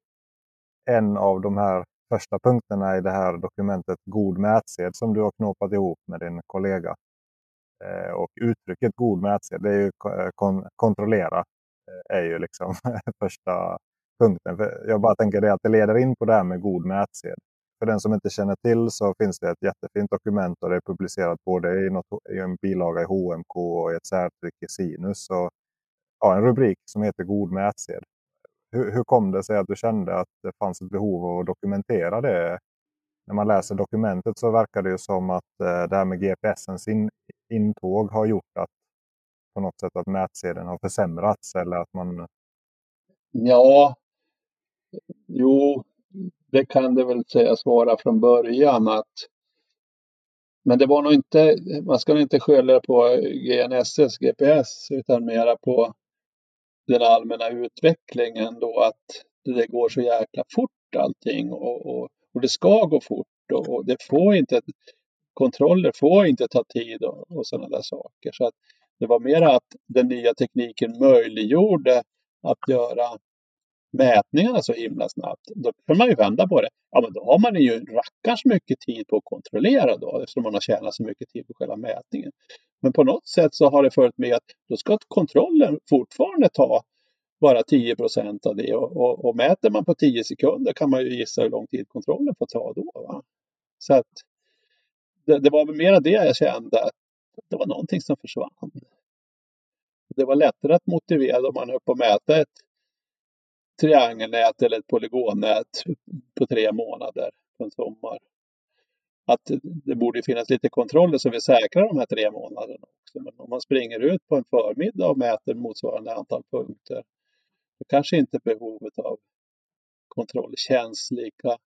en av de här första punkterna i det här dokumentet God mätsed som du har knåpat ihop med din kollega. Eh, och uttrycket god mätsed, det är ju kon kontrollera, eh, är ju liksom första punkten. För jag bara tänker det att det leder in på det här med god mätsed. För den som inte känner till så finns det ett jättefint dokument och det är publicerat både i, något, i en bilaga i HMK och i ett särtryck i Sinus. Och, ja, en rubrik som heter God mätsed. Hur, hur kom det sig att du kände att det fanns ett behov av att dokumentera det? När man läser dokumentet så verkar det ju som att eh, det här med GPSens in, intåg har gjort att på något sätt att mätsedeln har försämrats eller att man... Ja, jo, det kan det väl sägas vara från början att men det var nog inte, man ska nog inte skylla på GNSS, GPS, utan mera på den allmänna utvecklingen då att det går så jäkla fort allting och, och, och det ska gå fort och, och, det får inte, kontroller får inte ta tid och, och sådana där saker. Så att det var mera att den nya tekniken möjliggjorde att göra mätningarna så himla snabbt. Då kan man ju vända på det. Ja, men då har man ju rackarns mycket tid på att kontrollera då eftersom man har tjänat så mycket tid på själva mätningen. Men på något sätt så har det följt med att då ska kontrollen fortfarande ta bara 10 procent av det och, och, och, mäter man på 10 sekunder kan man ju gissa hur lång tid kontrollen får ta då. Va? Så att det, det var mera det jag kände att det var någonting som försvann. Det var lättare att motivera om man höll på att mäta ett triangelnät eller ett polygonnät på tre månader på en sommar. Att det borde finnas lite kontroller så vi säkrar de här tre månaderna också. Men om man springer ut på en förmiddag och mäter motsvarande antal punkter då kanske inte behovet av kontroll känns lika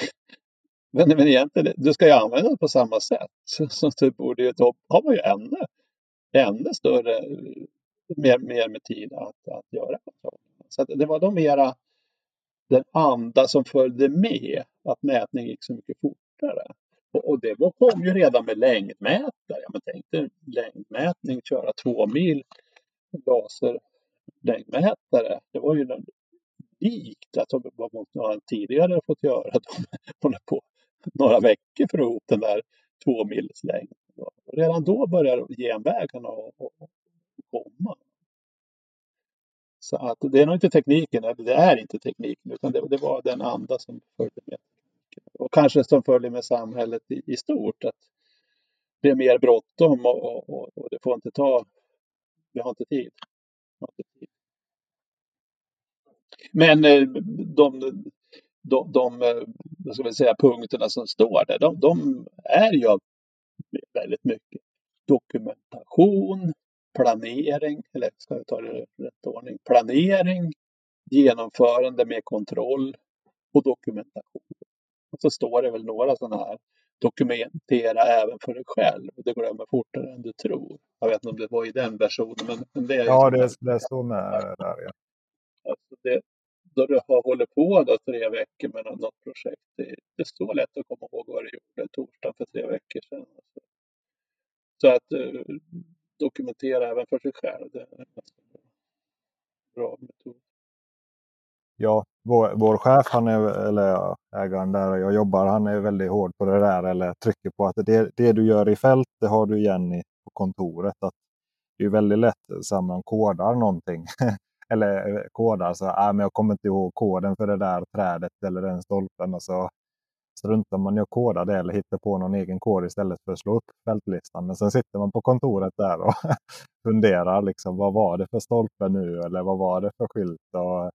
men, men egentligen, du ska ju använda det på samma sätt. Så, så du borde ju, då har man ju ännu, ännu större, mer, mer med tid att, att göra kontroll. Så det var då mera den anda som följde med att mätning gick så mycket fortare. Och, och det var, kom ju redan med längdmätare. Ja men tänk dig längdmätning, köra två mil laserlängdmätare. Det var ju unikt. att vad man tidigare fått göra. De håller på några veckor för att få ihop den där två mils längd. Redan då började genvägarna att komma. Så att det är nog inte tekniken, eller det är inte tekniken, utan det, det var den anda som följde med. Och kanske som följer med samhället i, i stort. Att det är mer bråttom och, och, och, det får inte ta, vi har inte tid. Har inte tid. Men eh, de, de, de vad ska vi säga, punkterna som står där, de, de är ju väldigt mycket dokumentation, planering, eller ska jag ta det i rätt ordning, planering, genomförande med kontroll och dokumentation. Och så står det väl några sådana här dokumentera även för dig själv. Det glömmer fortare än du tror. Jag vet inte om det var i den versionen. Men, det är ja, det, det står med där. Ja. Alltså det, då du har hållit på då tre veckor med något projekt. Det, det är så lätt att komma ihåg vad du gjorde torsdagen för tre veckor sedan. Så att uh, dokumentera även för sig själv, det är en bra metod. Ja, vår, vår chef, han är, eller ägaren där jag jobbar, han är väldigt hård på det där. Eller trycker på att det, det du gör i fält, det har du igen i, på kontoret. Att det är väldigt lätt så man kodar någonting. eller eh, kodar så äh, men jag kommer inte ihåg koden för det där trädet eller den stolpen. Och så struntar man i att koda det eller hittar på någon egen kod istället för att slå upp fältlistan. Men sen sitter man på kontoret där och funderar. Liksom, vad var det för stolpe nu? Eller vad var det för skylt? Och,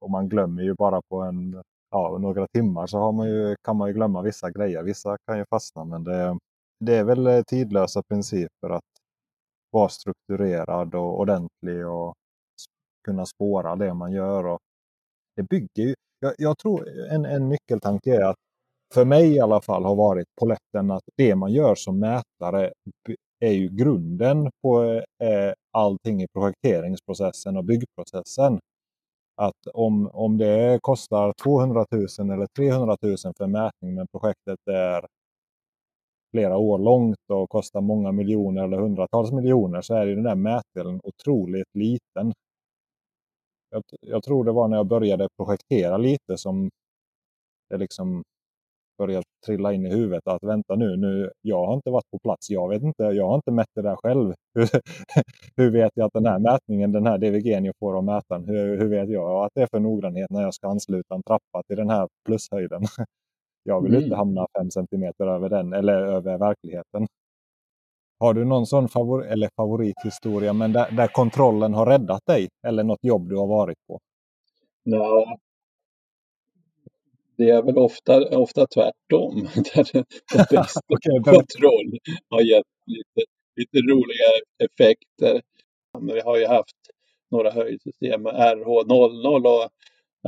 och man glömmer ju bara på en, ja, några timmar så har man ju, kan man ju glömma vissa grejer. Vissa kan ju fastna. Men det, det är väl eh, tidlösa principer att vara strukturerad och ordentlig och kunna spåra det man gör. Och det bygger ju, jag, jag tror en, en nyckeltanke är att för mig i alla fall har varit poletten att det man gör som mätare är ju grunden på eh, eh, allting i projekteringsprocessen och byggprocessen. Att om, om det kostar 200 000 eller 300 000 för mätning men projektet är flera år långt och kostar många miljoner eller hundratals miljoner så är ju den där mätdelen otroligt liten jag, jag, tror det var när jag började projektera lite som det liksom började trilla in i huvudet att vänta nu, nu, jag har inte varit på plats. Jag vet inte, jag har inte mätt det där själv. hur vet jag att den här mätningen, den här DVG jag får av mätaren, hur, hur vet jag att det är för noggrannhet när jag ska ansluta en trappa till den här plushöjden? jag vill mm. inte hamna fem centimeter över den eller över verkligheten. Har du någon sån favor eller favorithistoria men där, där, kontrollen har räddat dig? Eller något jobb du har varit på? Ja, det är väl ofta, ofta tvärtom. Där bästa okay, kontroll har gett lite, lite roliga effekter. Vi har ju haft några höjdsystem, RH00 och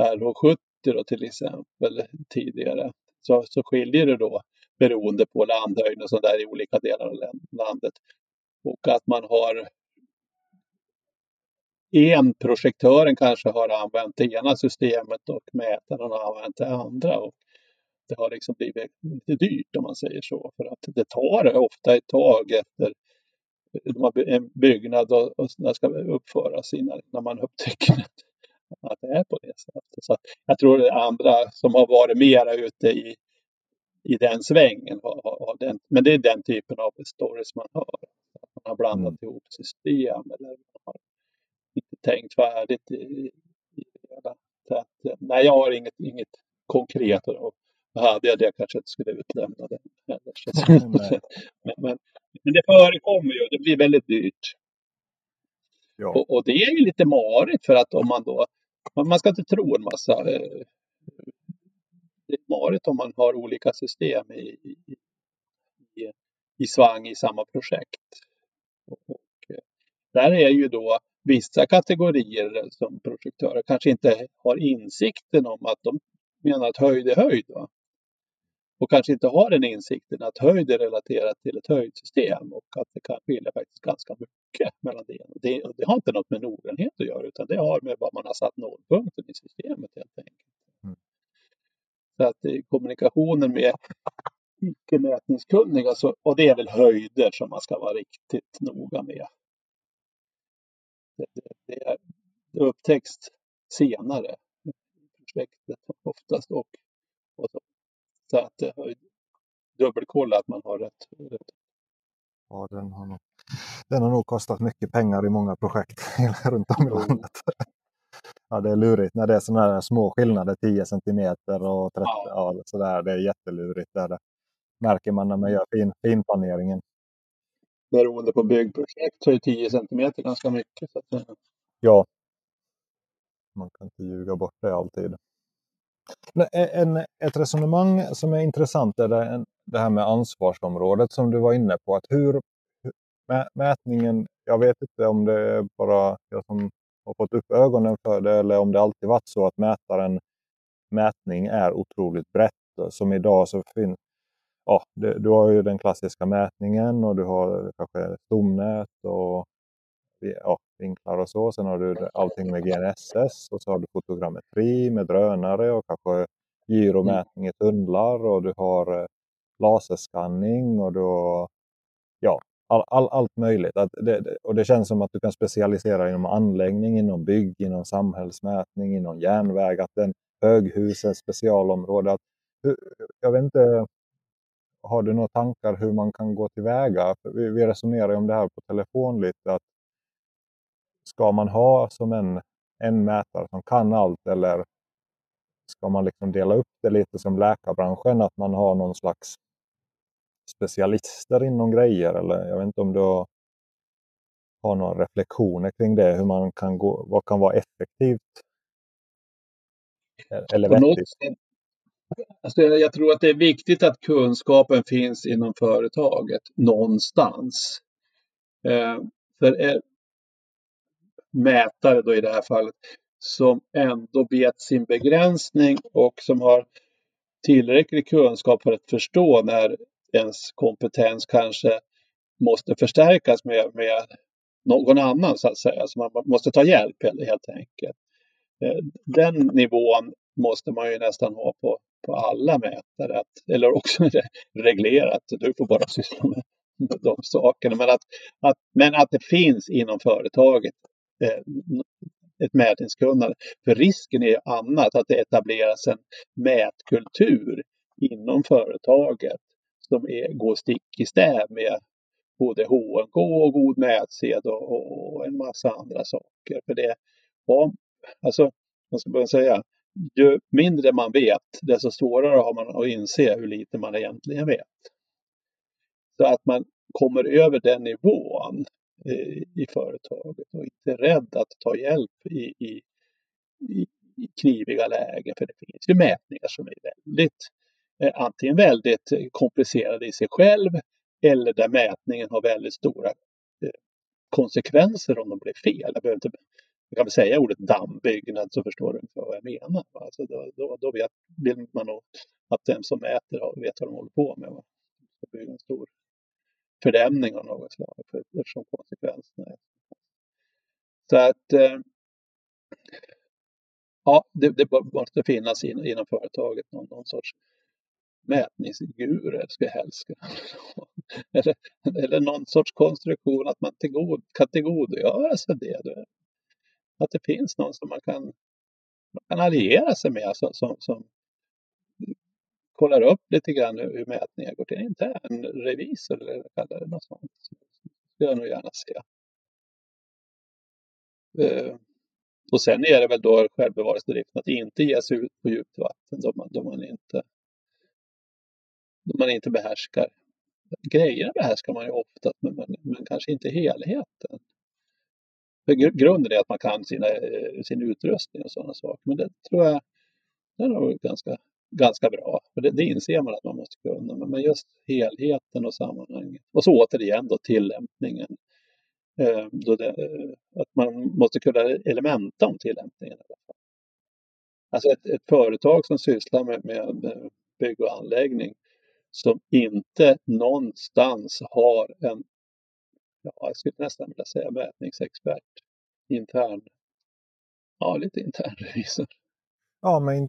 RH70 till exempel tidigare. Så, så skiljer det då beroende på landhöjden och sådär i olika delar av landet. Och att man har en projektören kanske har använt det ena systemet och mätaren har använt det andra. Och det har liksom blivit lite dyrt om man säger så. För att det tar ofta ett tag efter eh, en byggnad och, och den ska uppföras innan, när man upptäcker att det är på det sättet. Så jag tror det är andra som har varit mera ute i i den svängen. men det är den typen av stories man hör. Att man har blandat mm. ihop system eller man har inte tänkt färdigt i, i. Så att, nej, jag har inget, inget konkret och hade jag det kanske inte skulle utlämna det heller. men, men, men, det förekommer ju, det blir väldigt dyrt. Ja. Och, och, det är ju lite marigt för att om man då, man ska inte tro en massa eh, det är marigt om man har olika system i, i, i, i svang i samma projekt. Och, eh, där är ju då vissa kategorier som projektörer kanske inte har insikten om att de menar att höjd är höjd. Va? och kanske inte har den insikten att höjd är relaterat till ett höjdsystem och att det kan skilja faktiskt ganska mycket mellan det. det. Det har inte något med noggrannhet att göra utan det har med vad man har satt nollpunkten i systemet helt enkelt. Så att kommunikationen med icke mätningskunniga så, och det är väl höjder som man ska vara riktigt noga med. Det, det, det, det upptäcks senare i projektet oftast och, och så. Så att eh, dubbelkolla att man har rätt. Ja, den har, nog, den har nog kostat mycket pengar i många projekt runt om i landet. Ja, det är lurigt när det är sådana här små skillnader, 10 cm och 30 ja. ja sådär. Det är jättelurigt. Där det märker man när man gör fin, finplaneringen. Beroende på byggprojekt så är 10 cm ganska mycket. Så att... Ja, man kan inte ljuga bort det alltid. En, ett resonemang som är intressant är det, det här med ansvarsområdet som du var inne på. Att hur, mätningen, jag vet inte om det är bara jag som har fått upp ögonen för det eller om det alltid varit så att mätaren mätning är otroligt brett. Som idag så finns ja, det, du har ju den klassiska mätningen och du har kanske stomnät och ja, vinklar och så. Sen har du allting med GNSS och så har du fotogrammetri med drönare och kanske gyromätning i tunnlar och du har eh, laserskanning och då, ja, all, all, allt möjligt. Att det, och det känns som att du kan specialisera inom anläggning, inom bygg, inom samhällsmätning, inom järnväg. Att den höghusen, specialområde. Att, jag vet inte, har du några tankar hur man kan gå tillväga? Vi, vi resonerar om det här på telefon lite. Att ska man ha som en, en mätare som kan allt eller ska man liksom dela upp det lite som läkarbranschen? Att man har någon slags specialister inom grejer eller jag vet inte om du har, har några reflektioner kring det, hur man kan gå, vad kan vara effektivt? Eller vettigt? Alltså jag tror att det är viktigt att kunskapen finns inom företaget någonstans. Eh, för är mätare då i det här fallet som ändå vet sin begränsning och som har tillräcklig kunskap för att förstå när ens kompetens kanske måste förstärkas med, med någon annan så att säga. Så man måste ta hjälp helt enkelt. Eh, den nivån måste man ju nästan ha på, på alla mätare. Att, eller också är det reglerat. Du får bara syssla med, med de sakerna. Men att, att, men att det finns inom företaget eh, ett mätningskunnande. För risken är annat, att det etableras en mätkultur inom företaget som är, går stick i stäv med både HNK och god mätsed och, och, en massa andra saker. För det, ja, alltså, vad ska man säga, ju mindre man vet, desto svårare har man att inse hur lite man egentligen vet. Så att man kommer över den nivån eh, i företaget och inte är rädd att ta hjälp i, i, i, kniviga lägen. För det finns ju mätningar som är väldigt, Eh, antingen väldigt komplicerade i sig själv eller där mätningen har väldigt stora eh, konsekvenser om de blir fel. Jag behöver inte jag kan väl säga ordet dammbyggnad så förstår du vad jag menar. Alltså då, då, då vet, vill man nog att den som mäter vet vad de håller på med. Va? blir en stor fördämning av något slag för, eftersom konsekvenserna är så att eh, ja, det, det måste finnas in, inom företaget någon, någon sorts mätningsgurer ska helst eller, eller någon sorts konstruktion att man tillgod, kan tillgodogöra sig det att det finns någon som man kan, man kan alliera sig med alltså, som, som kollar upp lite grann hur mätningar går till. En revisor eller kallar det något sånt. Det skulle jag nog gärna se. Eh, och sen är det väl då självbevarelsedriften att inte ge sig ut på djupt vatten då man, då man, inte, man inte behärskar. Grejerna behärskar man ju ofta men, men, men kanske inte helheten. För grunden är att man kan sina, eh, sin utrustning och sådana saker. Men det tror jag det är nog ganska, ganska bra. För det, det inser man att man måste kunna. Men just helheten och sammanhanget. Och så återigen då tillämpningen. Eh, då det, eh, att man måste kunna elementa om tillämpningen. Alltså ett, ett företag som sysslar med, med bygg och anläggning som inte någonstans har en, ja, jag skulle nästan vilja säga mätningsexpert, intern, ja lite intern revisor. Ja, men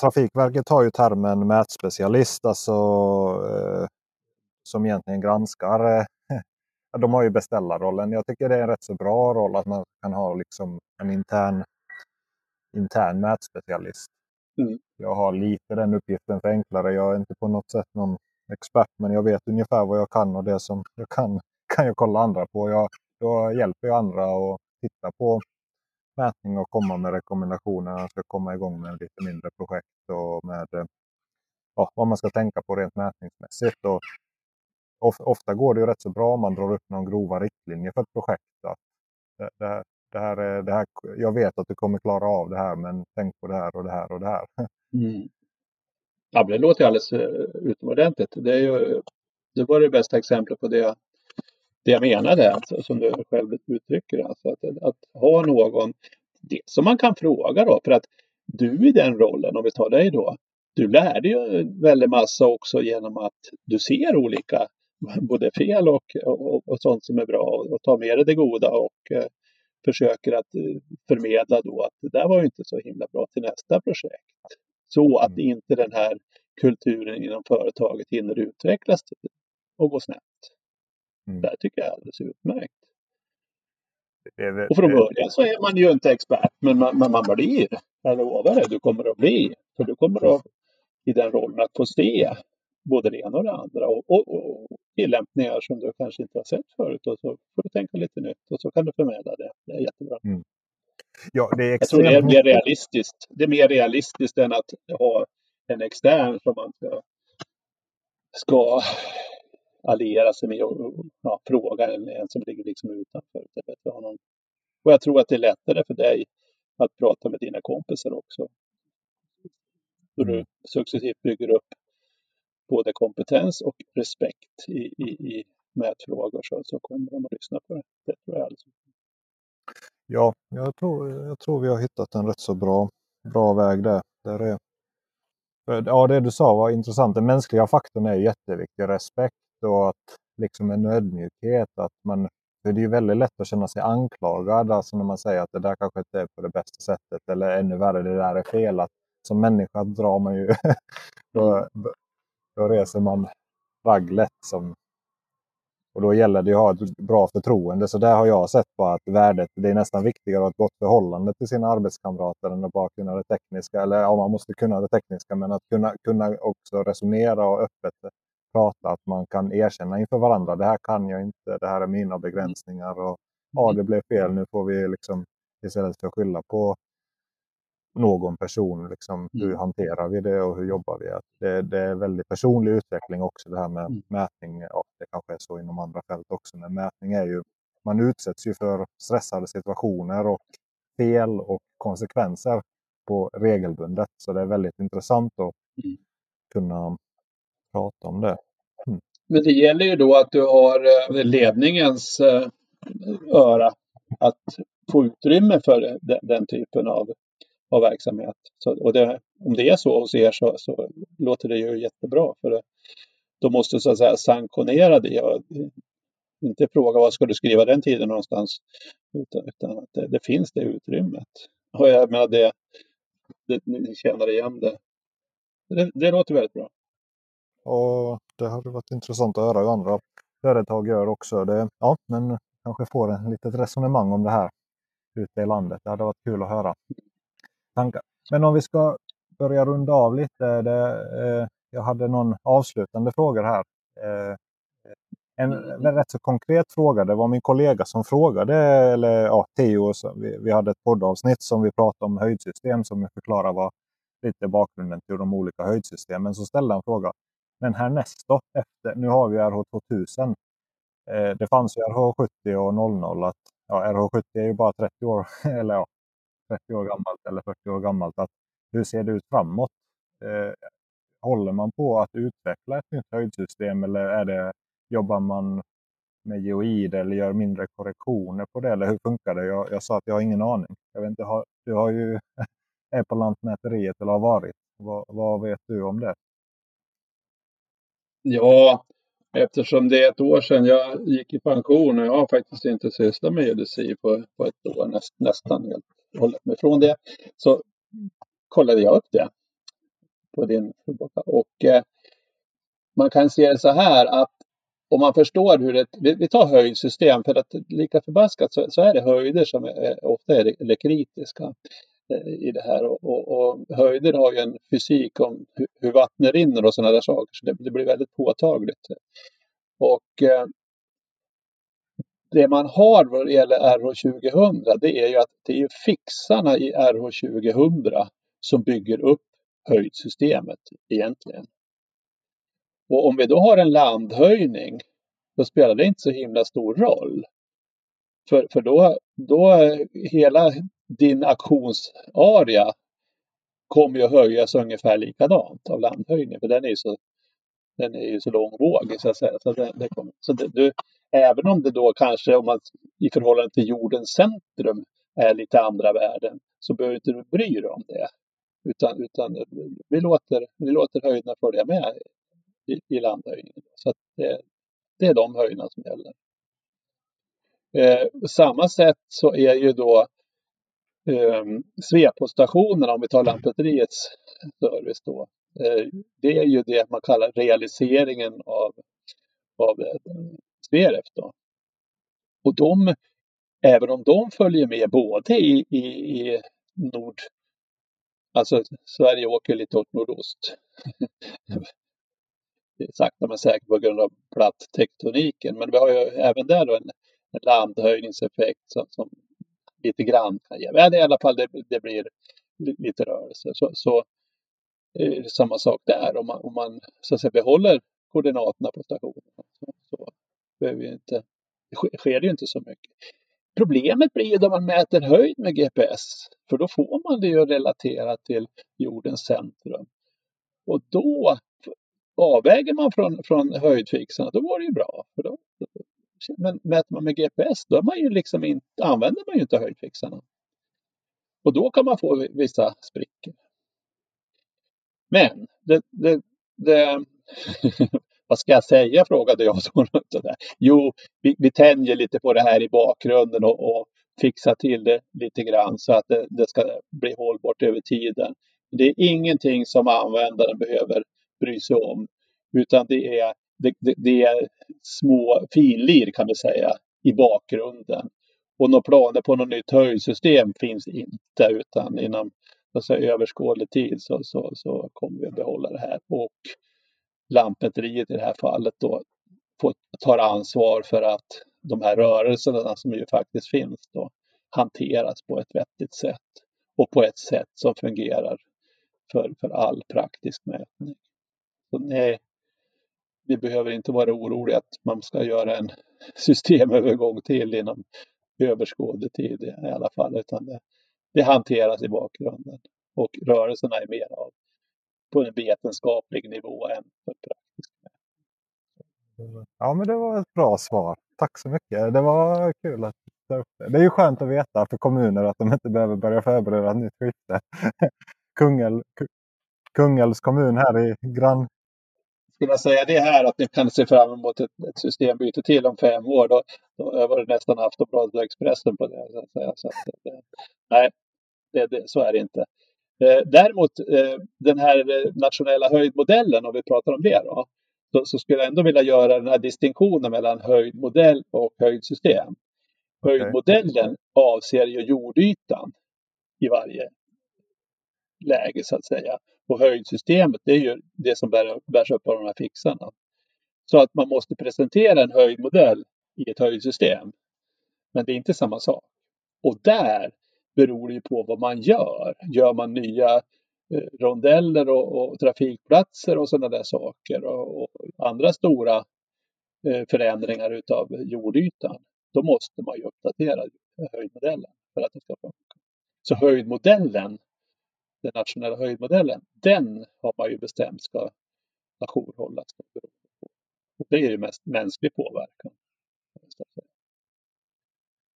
Trafikverket har ju termen mätspecialist, alltså eh, som egentligen granskar. Eh, de har ju beställarrollen. Jag tycker det är en rätt så bra roll att man kan ha liksom en intern, intern mätspecialist. Mm. Jag har lite den uppgiften för enklare. Jag är inte på något sätt någon expert, men jag vet ungefär vad jag kan och det som jag kan kan jag kolla andra på. Jag, då hjälper jag andra att titta på mätning och komma med rekommendationer när man ska komma igång med lite mindre projekt och med ja, vad man ska tänka på rent mätningsmässigt. Och ofta går det ju rätt så bra om man drar upp någon grova riktlinjer för ett projekt. Att det, det, det här det här, jag vet att du kommer klara av det här men tänk på det här och det här och det här. Mm. Ja, det låter alldeles eh, utomordentligt. Det, är ju, det var det bästa exemplet på det, det jag menade, alltså, som du själv uttrycker. Alltså att, att ha någon det som man kan fråga då, för att du i den rollen, om vi tar dig då, du lärde ju väldigt massa också genom att du ser olika både fel och, och, och sånt som är bra och tar med dig det goda och eh, försöker att eh, förmedla då att det där var ju inte så himla bra till nästa projekt. Så att mm. inte den här kulturen inom företaget hinner utvecklas och gå snett. Mm. Det tycker jag är alldeles utmärkt. Och från början så är man ju inte expert, men man, men man blir. Jag lovar dig, du kommer att bli. För du kommer att i den rollen att få se både det ena och det andra och, och, och tillämpningar som du kanske inte har sett förut och så får du tänka lite nytt och så kan du förmedla det. Det är jättebra. Mm. Ja, det är Jag tror det är mer realistiskt. Det är mer realistiskt än att ha en extern som man ska, ska alliera sig med och ja, fråga en, en som ligger liksom utanför. Och jag tror att det är lättare för dig att prata med dina kompisar också. Så du mm. successivt bygger upp både kompetens och respekt i, i, i mätfrågor så, så kommer de att lyssna på det. Det tror jag alltså. Ja, jag tror, jag tror vi har hittat en rätt så bra, bra väg där. där är, ja, det du sa var intressant. Den mänskliga faktorn är jätteviktig. Respekt och att liksom en ödmjukhet. Att man, för det är väldigt lätt att känna sig anklagad alltså när man säger att det där kanske inte är på det bästa sättet. Eller ännu värre, det där är fel. Att, som människa drar man ju då, då reser man raglet. Som, och då gäller det att ha ett bra förtroende. Så där har jag sett på att värdet, det är nästan viktigare att ha ett gott förhållande till sina arbetskamrater än att bara kunna det tekniska. Eller ja, man måste kunna det tekniska, men att kunna, kunna också resonera och öppet prata. Att man kan erkänna inför varandra. Det här kan jag inte, det här är mina begränsningar. Och, ja, det blev fel, nu får vi liksom istället för att skylla på någon person. Liksom, hur mm. hanterar vi det och hur jobbar vi? Det, det är väldigt personlig utveckling också det här med mm. mätning. Ja, det kanske är så inom andra fält också, men mätning är ju, man utsätts ju för stressade situationer och fel och konsekvenser på regelbundet. Så det är väldigt intressant att mm. kunna prata om det. Mm. Men det gäller ju då att du har eh, ledningens eh, öra att få utrymme för den, den typen av av verksamhet. Så, och det, om det är så hos er så, så låter det ju jättebra. För det, då måste så att säga sanktionera det. Och inte fråga vad ska du skriva den tiden någonstans. Utan, utan att det, det, finns det utrymmet. Och jag menar det, det, ni känner igen det. det. Det låter väldigt bra. Och det hade varit intressant att höra hur andra företag gör också. Det, ja, men kanske får en litet resonemang om det här ute i landet. Det hade varit kul att höra tankar. Men om vi ska börja runda av lite. Det, eh, jag hade någon avslutande fråga här. Eh, en, en rätt så konkret fråga. Det var min kollega som frågade, eller ja, Theo, vi, vi hade ett poddavsnitt som vi pratade om höjdsystem som förklarar vad lite bakgrunden till de olika höjdsystemen. Så ställde han fråga. Men härnäst då? Efter, nu har vi RH2000. Eh, det fanns ju RH70 och 00. Att, ja, RH70 är ju bara 30 år, eller ja, 30 år gammalt eller 40 år gammalt. Att hur ser det ut framåt? Eh, håller man på att utveckla ett nytt höjdsystem eller är det, jobbar man med geoid eller gör mindre korrektioner på det? Eller hur funkar det? Jag, jag sa att jag har ingen aning. Jag vet inte, har, du har ju, är på Lantmäteriet eller har varit. Vad, vad vet du om det? Ja, eftersom det är ett år sedan jag gick i pension och jag har faktiskt inte sysslat med geodesi på, på ett år, näst, nästan helt hållit mig från det, så kollade jag upp det på din och eh, man kan se det så här att om man förstår hur ett, vi, vi tar höjdsystem för att lika förbaskat så, så är det höjder som är, ofta är, är kritiska eh, i det här och, och, och, höjder har ju en fysik om hur, hur vattnet rinner och sådana där saker så det, det blir väldigt påtagligt. Och eh, det man har vad det gäller RH 2000 det är ju att det är fixarna i RH 2000 som bygger upp höjdsystemet egentligen. Och om vi då har en landhöjning, då spelar det inte så himla stor roll. För, för då, då hela din aktionsarea kommer ju att höjas ungefär likadant av landhöjning, för den är ju så, den är ju så långvågig så att säga. Så, det, det kommer, så det, du, även om det då kanske om man, i förhållande till jordens centrum är lite andra värden så behöver inte du bry dig om det. Utan, utan vi, låter, vi låter höjderna följa med i, i landhöjningen. Så det, det, är de höjderna som gäller. Eh, på samma sätt så är ju då eh, Svepostationerna, om vi tar Lantmäteriets service då, Eh, det är ju det man kallar realiseringen av, av eh, Sveref då. Och de, även om de följer med både i, i, i nord, alltså Sverige åker lite åt nordost sakta men säkert på grund av platttektoniken. Men vi har ju även där då en, en landhöjningseffekt som, som lite grann kan ge. Men i alla fall det, det blir lite rörelse. Så, så är samma sak där. Om man, om man så att säga, behåller koordinaterna på stationen så, så behöver inte, sker det ju inte så mycket. Problemet blir ju då man mäter höjd med GPS, för då får man det ju relaterat till jordens centrum. Och då avväger man från, från höjdfixarna, då går det ju bra. För då, men mäter man med GPS, då man ju liksom inte, använder man ju inte höjdfixarna. Och då kan man få vissa sprickor. Men det, det, det vad ska jag säga, frågade jag. Så där. Jo, vi, vi tänjer lite på det här i bakgrunden och, och fixar till det lite grann så att det, det ska bli hållbart över tiden. Det är ingenting som användaren behöver bry sig om. Utan det är, det, det, det är små finlir kan vi säga i bakgrunden. Och några planer på något nytt höjdsystem finns inte utan inom alltså, överskådlig tid så, så, så kommer vi att behålla det här. Och Lantmäteriet i det här fallet då får, tar ansvar för att de här rörelserna som ju faktiskt finns då hanteras på ett vettigt sätt och på ett sätt som fungerar för, för all praktisk mätning. Så nej, vi behöver inte vara oroliga att man ska göra en systemövergång till inom överskådlig tid i alla fall, utan det, det hanteras i bakgrunden. Och rörelserna är mer av på en vetenskaplig nivå än för praktisk. Ja, men det var ett bra svar. Tack så mycket. Det var kul att ta upp det. Det är ju skönt att veta för kommuner att de inte behöver börja förbereda ett nytt skifte. Kungälv, Kungälvs kommun här i grann, skulle jag säga det här att ni kan se fram emot ett, ett systembyte till om fem år, då, då har det nästan Aftonbladet och Expressen på det. Så att säga. Så att, nej, det, det, så är det inte. Eh, däremot eh, den här nationella höjdmodellen, om vi pratar om det då, så, så, skulle jag ändå vilja göra den här distinktionen mellan höjdmodell och höjdsystem. Höjdmodellen avser ju jordytan i varje läge så att säga på höjdsystemet, det är ju det som bär, bärs upp av de här fixarna. Så att man måste presentera en höjdmodell i ett höjdsystem. Men det är inte samma sak. Och där beror det ju på vad man gör. Gör man nya eh, rondeller och, och, trafikplatser och sådana där saker och, och andra stora eh, förändringar utav jordytan, då måste man ju uppdatera höjdmodellen för att det ska funka. Så höjdmodellen den nationella höjdmodellen, den har man ju bestämt ska ajourhållas. Och det är ju mest mänsklig påverkan.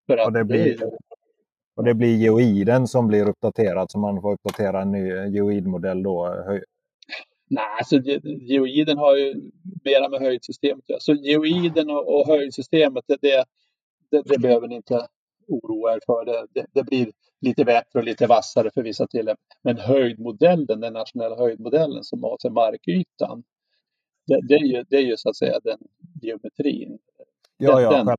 För att och, det blir, det, och det blir geoiden som blir uppdaterad så man får uppdatera en ny geoidmodell då? Nej, alltså geoiden har ju mera med höjdsystemet Så geoiden och, och höjdsystemet, det, det, det, det behöver ni inte oroa er för. Det, det, det, blir lite bättre och lite vassare för vissa tillämpningar. Men höjdmodellen, den nationella höjdmodellen som avser markytan, det, det, är ju, det är ju så att säga den geometrin. Ja, ja, den, den,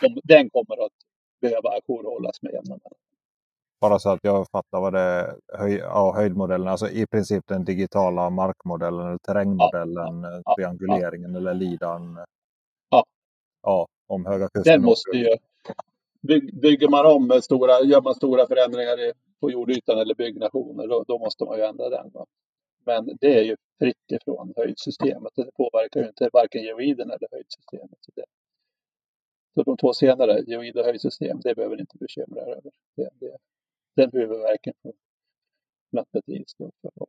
den, den, kommer att behöva ajourhållas med jämna. Bara så att jag fattar vad det är. Höj, ja, höjdmodellen, alltså i princip den digitala markmodellen, eller terrängmodellen, ja, trianguleringen eller lidan. Ja. ja, om Höga Kusten. Den måste ju, bygger man om stora, gör man stora förändringar på jordytan eller byggnationer, då, då måste man ju ändra den. Va? Men det är ju fritt ifrån höjdsystemet. Det påverkar ju inte varken geoiden eller höjdsystemet. Så, det. så de två senare, geoid och höjdsystem, det behöver ni inte bekymra er över. Det, det, den huvudvärken får Lantmäteriet stå för. Och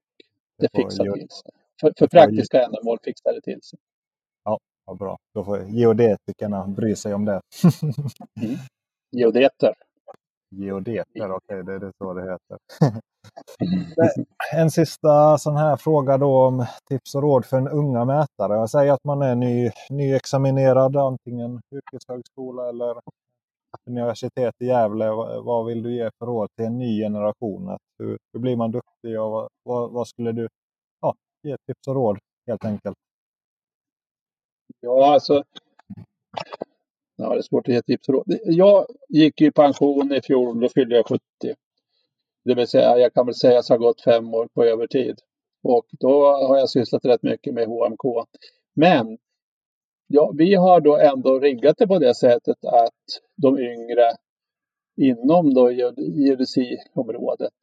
det fixar till sig. För, för praktiska ändamål fixar det till sig. Ja, vad bra. Då får geodetikerna bry sig om det. mm. Geodeter. Geodeter, okej, okay, det är så det heter. en sista sån här fråga då om tips och råd för en unga mätare. Jag säger att man är ny, nyexaminerad, antingen yrkeshögskola eller universitet i Gävle. Vad vill du ge för råd till en ny generation? Hur, hur blir man duktig och vad, vad, skulle du ja, ge tips och råd helt enkelt? Ja, alltså. Ja, det är svårt att ge tips. Jag gick i pension i fjol, då fyllde jag 70. Det vill säga, jag kan väl säga att jag har gått fem år på övertid. Och då har jag sysslat rätt mycket med HMK. Men ja, vi har då ändå riggat det på det sättet att de yngre inom då geodesiområdet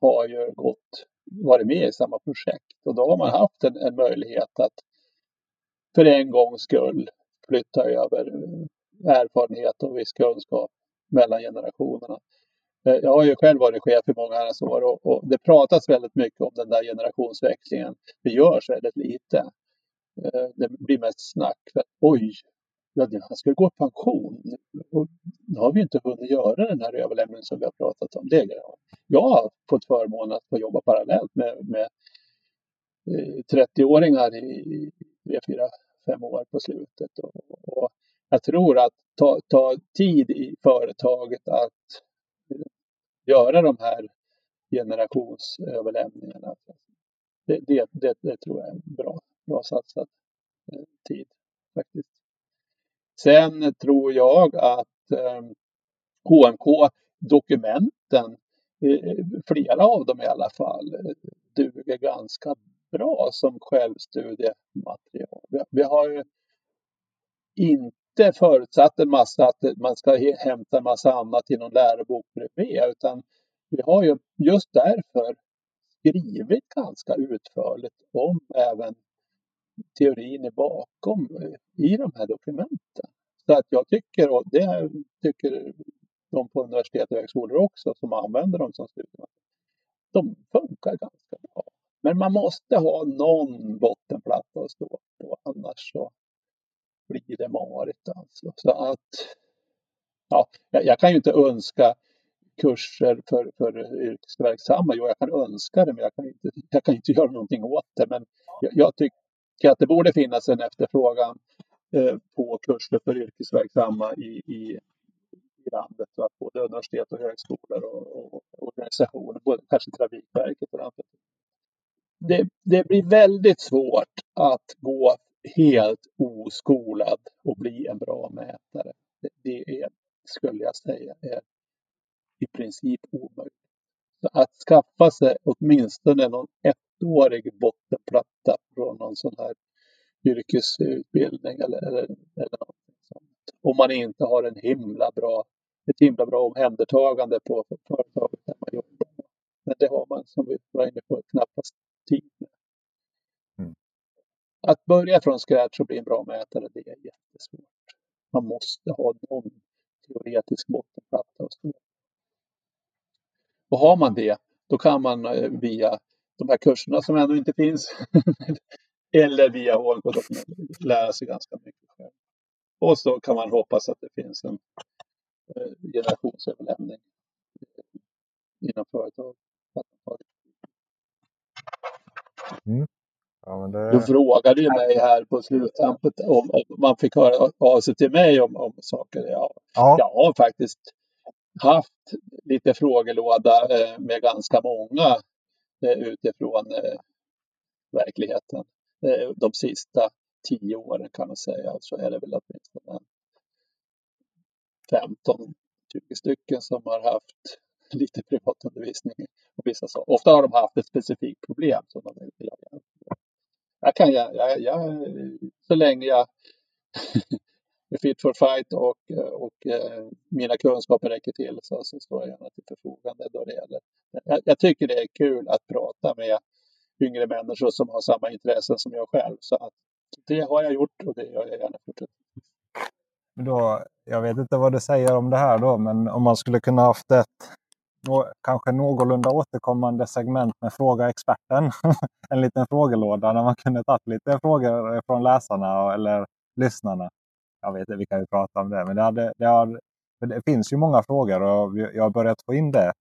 har ju gått, varit med i samma projekt. Och då har man haft en, en möjlighet att för en gångs skull flytta över erfarenhet och viss kunskap mellan generationerna. Eh, jag har ju själv varit chef i många herrans år och, och, det pratas väldigt mycket om den där generationsväxlingen. Det görs väldigt lite. Eh, det blir mest snack. För, Oj, ja, han ska gå i pension. Och nu har vi inte hunnit göra den här överlämningen som vi har pratat om. Det jag har fått förmånen att få jobba parallellt med, med eh, 30-åringar i 3, 4, 5 år på slutet. Och, och jag tror att ta, ta tid i företaget att eh, göra de här generationsöverlämningarna. Det, det, det, det tror jag är bra, bra satsad eh, tid faktiskt. Sen tror jag att eh, HMK-dokumenten, eh, flera av dem i alla fall, eh, duger ganska bra som självstudiematerial. Vi, vi har ju inte inte förutsatt en massa att man ska hämta en massa annat i någon lärobok bredvid utan vi har ju just därför skrivit ganska utförligt om även teorin är bakom i de här dokumenten. Så att jag tycker, och det tycker de på universitet och högskolor också som använder dem som studier, de funkar ganska bra. Men man måste ha någon bottenplatta att stå på, annars så blir det marigt alltså. Så att, ja, jag kan ju inte önska kurser för, för yrkesverksamma. Jo, jag kan önska det, men jag kan inte, jag kan inte göra någonting åt det. Men jag, jag tycker att det borde finnas en efterfrågan eh, på kurser för yrkesverksamma i, i, i landet. Att både universitet och högskolor och, och organisationer, både kanske Trafikverket och annat. Det, det blir väldigt svårt att gå helt oskolad och bli en bra mätare. Det, det är, skulle jag säga, är i princip omöjligt. Så att skaffa sig åtminstone någon ettårig bottenplatta från någon sån här yrkesutbildning eller, eller, eller något sånt. Om man inte har en himla bra, ett himla bra omhändertagande på företaget där man jobbar. Men det har man som vi var inne på knappast tid med. Att börja från scratch och bli en bra mätare, det är jättesvårt. Man måste ha någon teoretisk bottenplatta att stå och har man det, då kan man eh, via de här kurserna som ännu inte finns eller via HLK lära sig ganska mycket själv. Och så kan man hoppas att det finns en eh, generationsöverlämning eh, inom företag. Mm det... Du frågade ju mig här på sluttampen om, om man fick höra av sig till mig om, om saker. Ja, Ja, Jag har faktiskt haft lite frågelåda eh, med ganska många eh, utifrån eh, verkligheten. Eh, de sista tio åren kan man säga. Så är det väl åtminstone 15-20 stycken som har haft lite privatundervisning. Och vissa så. Ofta har de haft ett specifikt problem som de vill ha hjälp med. Jag kan, jag, jag, jag, så länge jag är fit for fight och, och eh, mina kunskaper räcker till så, så står jag gärna till förfogande då det gäller. Jag, jag tycker det är kul att prata med yngre människor som har samma intressen som jag själv. Så att det har jag gjort och det gör jag gärna fortsätta. då, jag vet inte vad du säger om det här då, men om man skulle kunna haft ett kanske någorlunda återkommande segment med Fråga experten. en liten frågelåda där man kunde tagit lite frågor från läsarna eller lyssnarna. Jag vet inte, vi kan ju prata om det. Men det, hade, det, hade, det finns ju många frågor och jag har börjat få in det.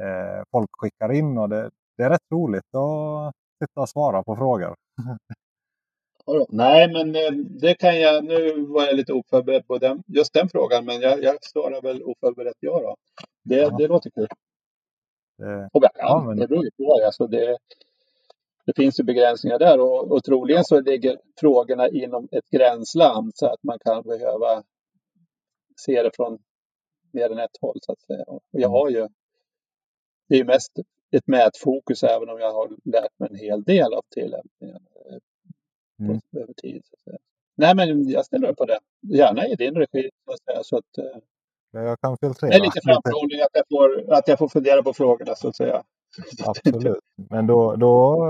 Eh, folk skickar in och det, det är rätt roligt att sitta och svara på frågor. Nej, men eh, det kan jag. Nu var jag lite oförberedd på den, just den frågan, men jag, jag svarar väl oförberett ja då. Det, Ja. det låter kul. Det, Och jag kan, Ja, men- det beror ju på. Alltså det, det finns ju begränsningar där och, och troligen så ligger frågorna inom ett gränsland så att man kan behöva se det från mer än ett håll så att säga. Och jag har ju, det är ju mest ett mätfokus även om jag har lärt mig en hel del av tillämpningen eh, Mm. över tid. Nej, men jag ställer upp på det. Gärna i din regi så att eh, jag kan filtrera. det är lite framförhållning att jag, får, att jag får fundera på frågorna så att säga. Absolut. Men då, då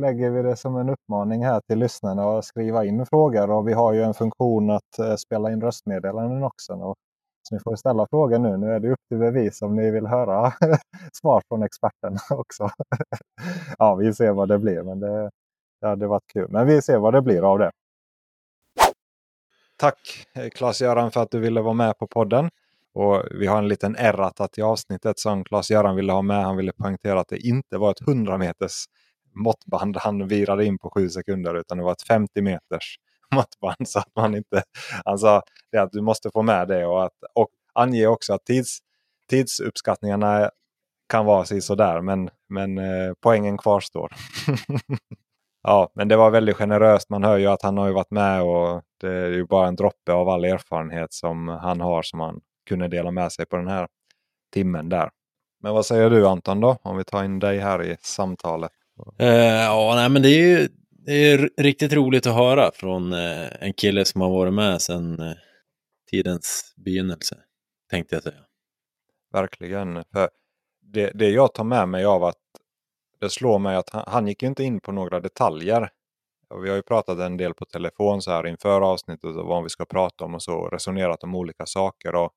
lägger vi det som en uppmaning här till lyssnarna att skriva in frågor. Och vi har ju en funktion att eh, spela in röstmeddelanden också. Och, så ni får ställa frågor nu. Nu är det upp till bevis om ni vill höra svar från experten också. ja, vi ser vad det blir. Men det, det hade varit kul. Men vi ser vad det blir av det. Tack Claes-Göran för att du ville vara med på podden. Och Vi har en liten erratat i avsnittet som Claes-Göran ville ha med. Han ville poängtera att det inte var ett 100 meters måttband han virade in på 7 sekunder utan det var ett 50 meters måttband. Så att man inte, han sa det att du måste få med det och, att, och ange också att tids, tidsuppskattningarna kan vara sådär men, men eh, poängen kvarstår. Ja, men det var väldigt generöst. Man hör ju att han har ju varit med och det är ju bara en droppe av all erfarenhet som han har som han kunde dela med sig på den här timmen där. Men vad säger du Anton då? Om vi tar in dig här i samtalet. Eh, ja, nej, men det är ju det är riktigt roligt att höra från eh, en kille som har varit med sedan eh, tidens begynnelse, tänkte jag säga. Verkligen. För det, det jag tar med mig av att det slår mig att han, han gick inte in på några detaljer. Och vi har ju pratat en del på telefon så här inför avsnittet och vad vi ska prata om och så resonerat om olika saker. Och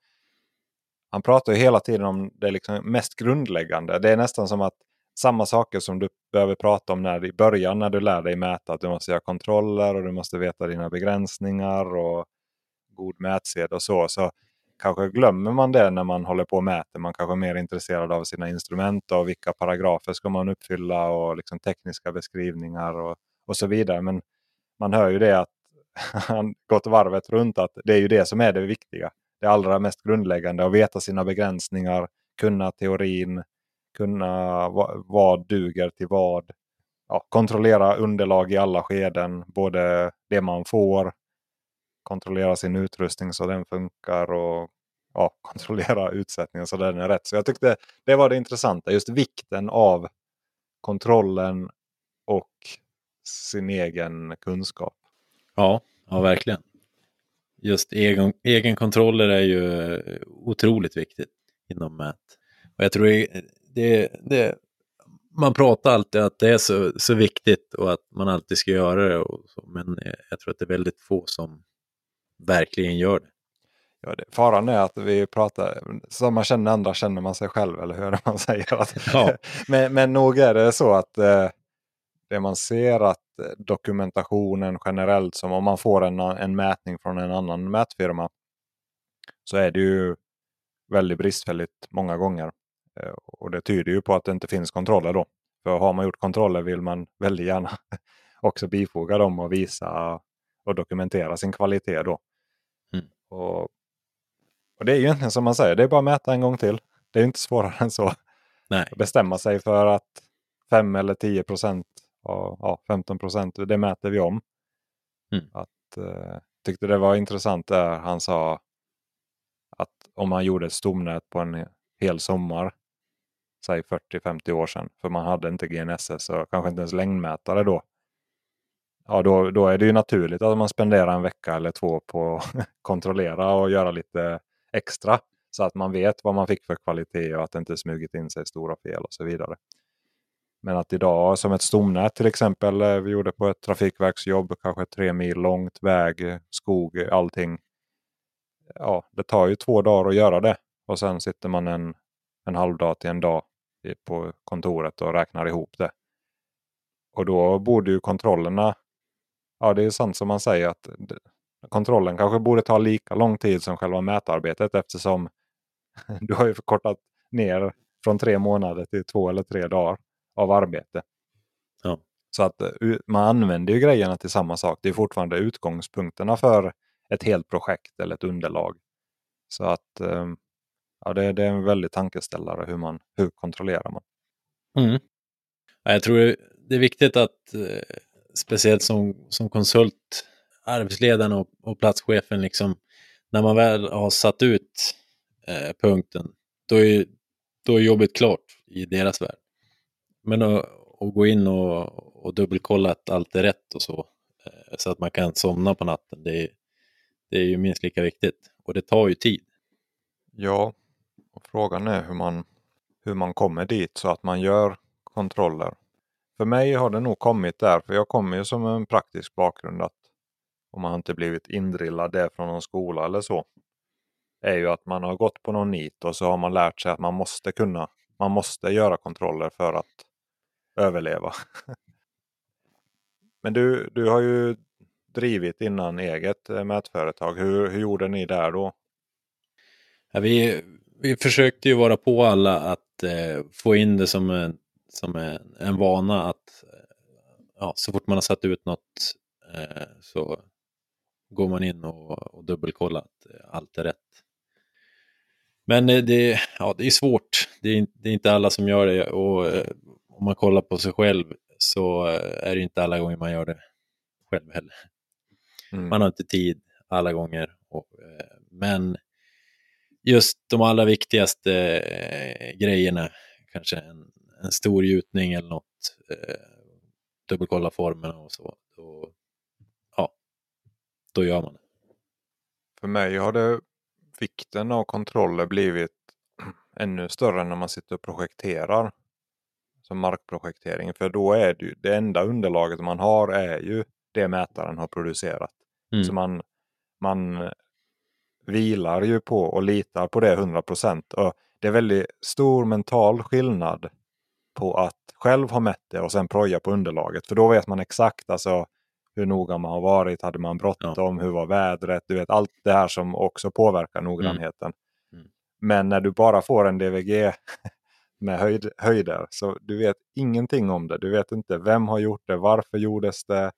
han pratar ju hela tiden om det liksom mest grundläggande. Det är nästan som att samma saker som du behöver prata om när, i början när du lär dig mäta. Att du måste göra kontroller och du måste veta dina begränsningar och god mätsed och så. Så kanske glömmer man det när man håller på och mäter. Man kanske är mer intresserad av sina instrument och vilka paragrafer ska man uppfylla och liksom tekniska beskrivningar och, och så vidare. Men man hör ju det att han gått varvet runt att det är ju det som är det viktiga. Det allra mest grundläggande att veta sina begränsningar, kunna teorin, kunna vad, vad duger till vad. Ja, kontrollera underlag i alla skeden, både det man får, kontrollera sin utrustning så den funkar och ja, kontrollera utsättningen så den är rätt. Så jag tyckte det var det intressanta, just vikten av kontrollen och sin egen kunskap. Ja, ja verkligen. Just egen, egenkontroller är ju otroligt viktigt inom mät. Och jag tror det, det, man pratar alltid att det är så, så viktigt och att man alltid ska göra det. Så, men jag tror att det är väldigt få som verkligen gör det. Ja, det, faran är att vi pratar, som man känner andra känner man sig själv, eller hur man säger? Att, Ja. men, men nog är det så att eh, det man ser att eh, dokumentationen generellt, som om man får en, en mätning från en annan mätfirma, så är det ju väldigt bristfälligt många gånger. Eh, och det tyder ju på att det inte finns kontroller då. För har man gjort kontroller vill man väldigt gärna också bifoga dem och visa och dokumentera sin kvalitet då. Mm. Och, och det är ju egentligen som man säger, det är bara att mäta en gång till. Det är inte svårare än så. Nej. Bestämma sig för att 5 eller 10 procent, ja, 15 procent, det mäter vi om. Mm. Att, eh, tyckte det var intressant där han sa att om man gjorde ett stomnät på en hel sommar, säg 40-50 år sedan, för man hade inte GNSS och kanske inte ens längdmätare då. Ja, då, då är det ju naturligt att man spenderar en vecka eller två på att kontrollera och göra lite extra. Så att man vet vad man fick för kvalitet och att det inte smugit in sig stora fel och så vidare. Men att idag som ett stomnät till exempel, eh, vi gjorde på ett trafikverksjobb, kanske tre mil långt, väg, skog, allting. Ja, det tar ju två dagar att göra det. Och sen sitter man en, en halv dag till en dag på kontoret och räknar ihop det. Och då borde ju kontrollerna, ja det är sant som man säger att kontrollen kanske borde ta lika lång tid som själva mätarbetet eftersom du har ju förkortat ner från tre månader till två eller tre dagar av arbete. Ja. Så att eh, man använder ju grejerna till samma sak. Det är fortfarande utgångspunkterna för ett helt projekt eller ett underlag. Så att ehm, ja, det, det är en väldig tankeställare hur man hur kontrollerar man. Mm. Jag tror det är viktigt att eh, speciellt som, som konsult, arbetsledaren och, och platschefen, liksom, när man väl har satt ut eh, punkten, då är, då är jobbet klart i deras värld. Men att, att gå in och, och dubbelkolla att allt är rätt och så, eh, så att man kan somna på natten, det är, det är ju minst lika viktigt. Och det tar ju tid. Ja, och frågan är hur man, hur man kommer dit så att man gör kontroller. För mig har det nog kommit där, för jag kommer ju som en praktisk bakgrund att om man inte blivit indrillad där från någon skola eller så. Är ju att man har gått på någon nit och så har man lärt sig att man måste kunna, man måste göra kontroller för att överleva. Men du, du har ju drivit innan eget eh, mätföretag. Hur, hur gjorde ni där då? Ja, vi, vi försökte ju vara på alla att eh, få in det som en, som en, en vana att eh, ja, så fort man har satt ut något eh, så går man in och, och dubbelkollar att eh, allt är rätt. Men det, ja, det är svårt. Det är, det är inte alla som gör det och om man kollar på sig själv så är det inte alla gånger man gör det själv heller. Mm. Man har inte tid alla gånger. Och, men just de allra viktigaste eh, grejerna, kanske en, en stor gjutning eller något, eh, dubbelkolla formerna och så, då, ja, då gör man det. För mig har det vikten av kontroller blivit ännu större när man sitter och projekterar. Som markprojektering. För då är det ju, det enda underlaget man har är ju det mätaren har producerat. Mm. Så man, man vilar ju på och litar på det 100 procent. Det är väldigt stor mental skillnad på att själv ha mätt det och sen proja på underlaget. För då vet man exakt alltså, hur noga man har varit, hade man bråttom, ja. hur var vädret, du vet allt det här som också påverkar noggrannheten. Mm. Mm. Men när du bara får en DVG med höjd, höjder så du vet ingenting om det. Du vet inte vem har gjort det, varför gjordes det,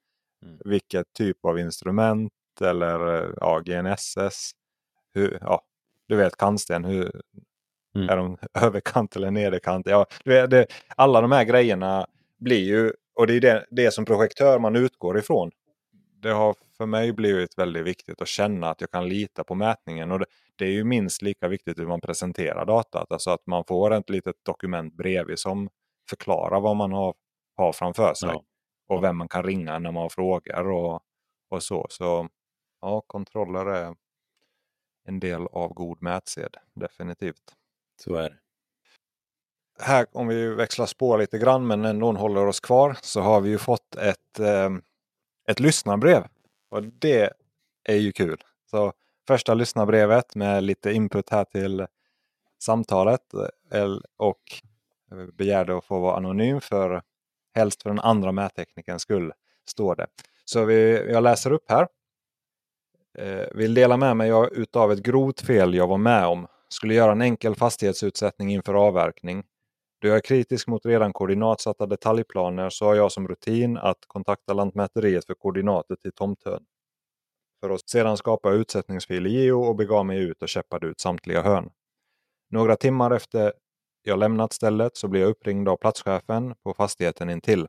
mm. vilket typ av instrument eller ja, GNSS hur, ja, du vet kantsten, hur, mm. är de överkant eller nederkant? Ja, det, det, alla de här grejerna blir ju, och det är det, det som projektör man utgår ifrån. Det har för mig blivit väldigt viktigt att känna att jag kan lita på mätningen. Och det, det är ju minst lika viktigt hur man presenterar datat. Alltså att man får ett litet dokument bredvid som förklarar vad man har, har framför sig. Ja. Och vem man kan ringa när man har frågor och, och så. Så ja, kontroller är en del av god mätsed, definitivt. Så är det. Här, om vi växlar spår lite grann men ändå håller oss kvar, så har vi ju fått ett, eh, ett lyssnarbrev. Och det är ju kul. Så första lyssnarbrevet med lite input här till samtalet eh, och eh, begärde att få vara anonym för helst för den andra mätteknikens skull, står det. Så vi, jag läser upp här. Eh, vill dela med mig utav ett grovt fel jag var med om. Skulle göra en enkel fastighetsutsättning inför avverkning. Då jag är kritisk mot redan koordinatsatta detaljplaner så har jag som rutin att kontakta Lantmäteriet för koordinater till tomthörn. För att sedan skapa utsättningsfil i Geo och begav mig ut och käppade ut samtliga hörn. Några timmar efter jag lämnat stället så blir jag uppringd av platschefen på fastigheten intill.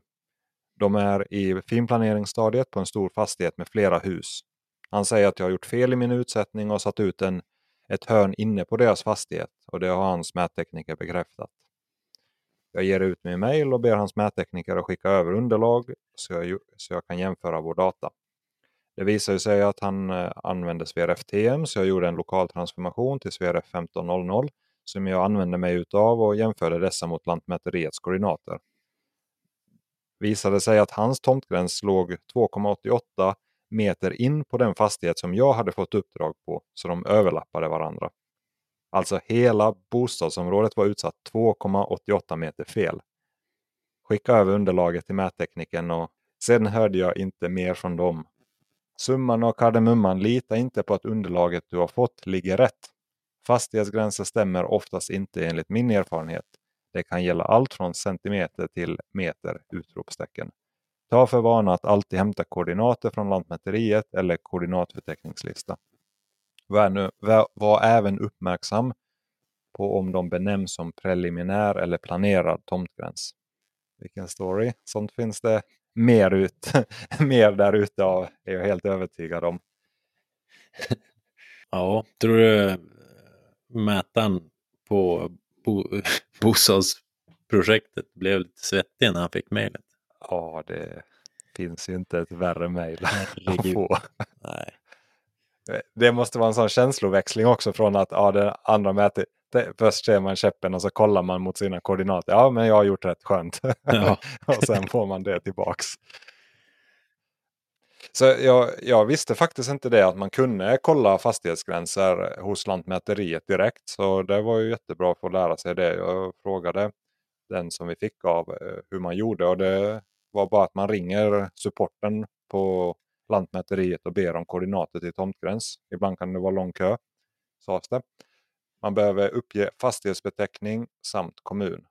De är i finplaneringsstadiet på en stor fastighet med flera hus. Han säger att jag har gjort fel i min utsättning och satt ut en, ett hörn inne på deras fastighet och det har hans mättekniker bekräftat. Jag ger ut min mail och ber hans mättekniker att skicka över underlag så jag, så jag kan jämföra vår data. Det visade sig att han eh, använde SVRF-TM så jag gjorde en lokal transformation till SVRF 1500 som jag använde mig utav och jämförde dessa mot Lantmäteriets koordinater. Visade sig att hans tomtgräns låg 2,88 meter in på den fastighet som jag hade fått uppdrag på, så de överlappade varandra. Alltså hela bostadsområdet var utsatt 2,88 meter fel. Skicka över underlaget till mättekniken och sen hörde jag inte mer från dem. Summan och kardemumman, lita inte på att underlaget du har fått ligger rätt. Fastighetsgränser stämmer oftast inte enligt min erfarenhet. Det kan gälla allt från centimeter till meter! utropstecken. Ta för vana att alltid hämta koordinater från Lantmäteriet eller koordinatförteckningslista. Var, nu, var, även uppmärksam på om de benämns som preliminär eller planerad tomtgräns. Vilken story! Sånt finns det mer, ut, mer där ute av, är jag helt övertygad om. Ja, tror du mätaren på bo, bostadsprojektet blev lite svettig när han fick mejlet? Ja, det finns ju inte ett värre mejl att få. Nej. Det måste vara en sån känsloväxling också från att ja, det andra mäter, först ser man käppen och så kollar man mot sina koordinater. Ja, men jag har gjort rätt skönt. Ja. och sen får man det tillbaks. Så jag, jag, visste faktiskt inte det att man kunde kolla fastighetsgränser hos Lantmäteriet direkt. Så det var ju jättebra att få lära sig det. Jag frågade den som vi fick av eh, hur man gjorde och det var bara att man ringer supporten på Lantmäteriet och ber om koordinater till tomtgräns. Ibland kan det vara lång kö, sades det. Man behöver uppge fastighetsbeteckning samt kommun.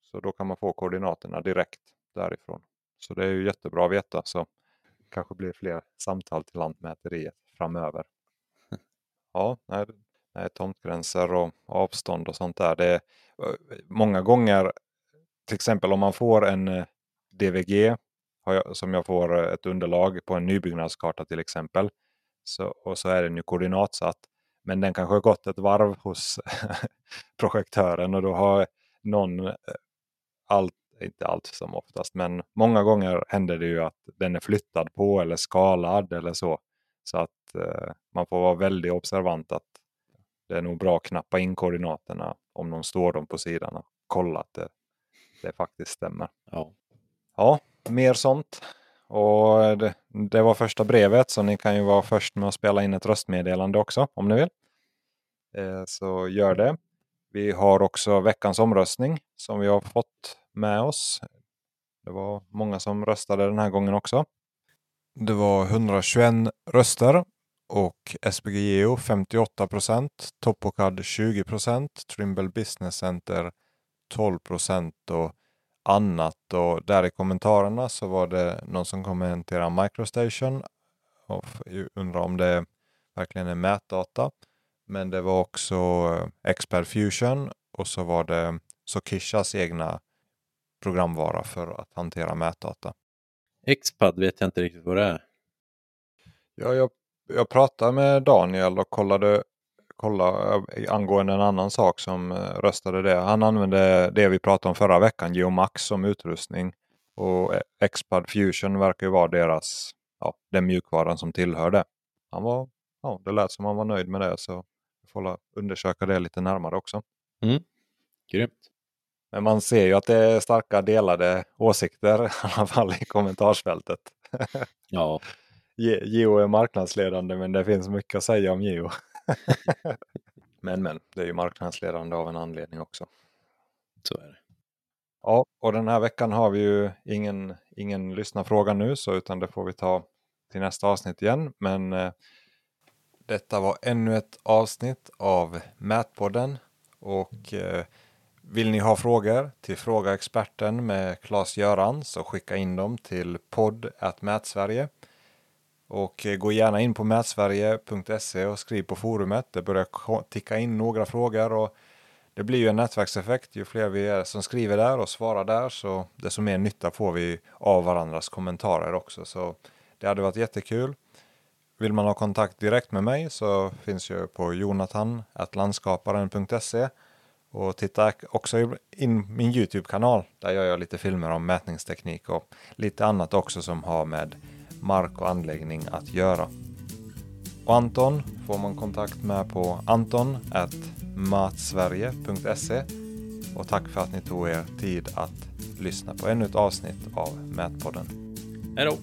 Så då kan man få koordinaterna direkt därifrån. Så det är ju jättebra att veta. Så kanske blir fler samtal till Lantmäteriet framöver. Ja, nej, nej, tomtgränser och avstånd och sånt där. Det är, många gånger, till exempel om man får en eh, Som jag får ett underlag på en nybyggnadskarta till exempel. Så, och så är den ju koordinatsatt. Men den kanske har gått ett varv hos projektören och då har någon eh, allt inte allt som oftast, men många gånger händer det ju att den är flyttad på eller skalad eller så. Så att eh, man får vara väldigt observant att det är nog bra att knappa in koordinaterna om de står dem på sidan och kolla att det, det faktiskt stämmer. Ja. ja, mer sånt. Och det, det, var första brevet så ni kan ju vara först med att spela in ett röstmeddelande också om ni vill. Eh, så gör det. Vi har också veckans omröstning som vi har fått med oss. Det var många som röstade den här gången också. Det var 121 röster och SPG Geo 58 procent, Topocad 20 procent, Trimble Business Center 12 procent och annat. Och där i kommentarerna så var det någon som kommenterade Microstation och undrar om det verkligen är mätdata. Men det var också eh, Expert Fusion och så var det Sokishas egna programvara för att hantera mätdata. Xpad vet jag inte riktigt vad det är. Ja, jag, jag pratade med Daniel och kollade, kollade angående en annan sak som eh, röstade det. Han använde det vi pratade om förra veckan, Geomax som utrustning. Och eh, Xpad Fusion verkar ju vara deras, ja, den mjukvaran som tillhör det. Han var, ja, det lät som han var nöjd med det så vi får undersöka det lite närmare också. Mm. Grymt. Men man ser ju att det är starka delade åsikter i alla fall i kommentarsfältet. Ja. Geo är marknadsledande men det finns mycket att säga om Geo. men men, det är ju marknadsledande av en anledning också. Så är det. Ja, och den här veckan har vi ju ingen, ingen lyssnarfråga nu så utan det får vi ta till nästa avsnitt igen. Men eh, detta var ännu ett avsnitt av Mätpodden och eh, Vill ni ha frågor till Fråga Experten med Claes-Göran så skicka in dem till podd.mätsverige. Och eh, gå gärna in på mätsverige.se och skriv på forumet. Det börjar ticka in några frågor och det blir ju en nätverkseffekt. Ju fler vi är som skriver där och svarar där så desto mer nytta får vi av varandras kommentarer också. Så det hade varit jättekul. Vill man ha kontakt direkt med mig så finns jag på jonathan.landskaparen.se och titta också in min Youtube-kanal. Där gör jag lite filmer om mätningsteknik och lite annat också som har med mark och anläggning att göra. Och Anton får man kontakt med på anton.matsverige.se och tack för att ni tog er tid att lyssna på ännu ett avsnitt av Mätpodden. Hej då!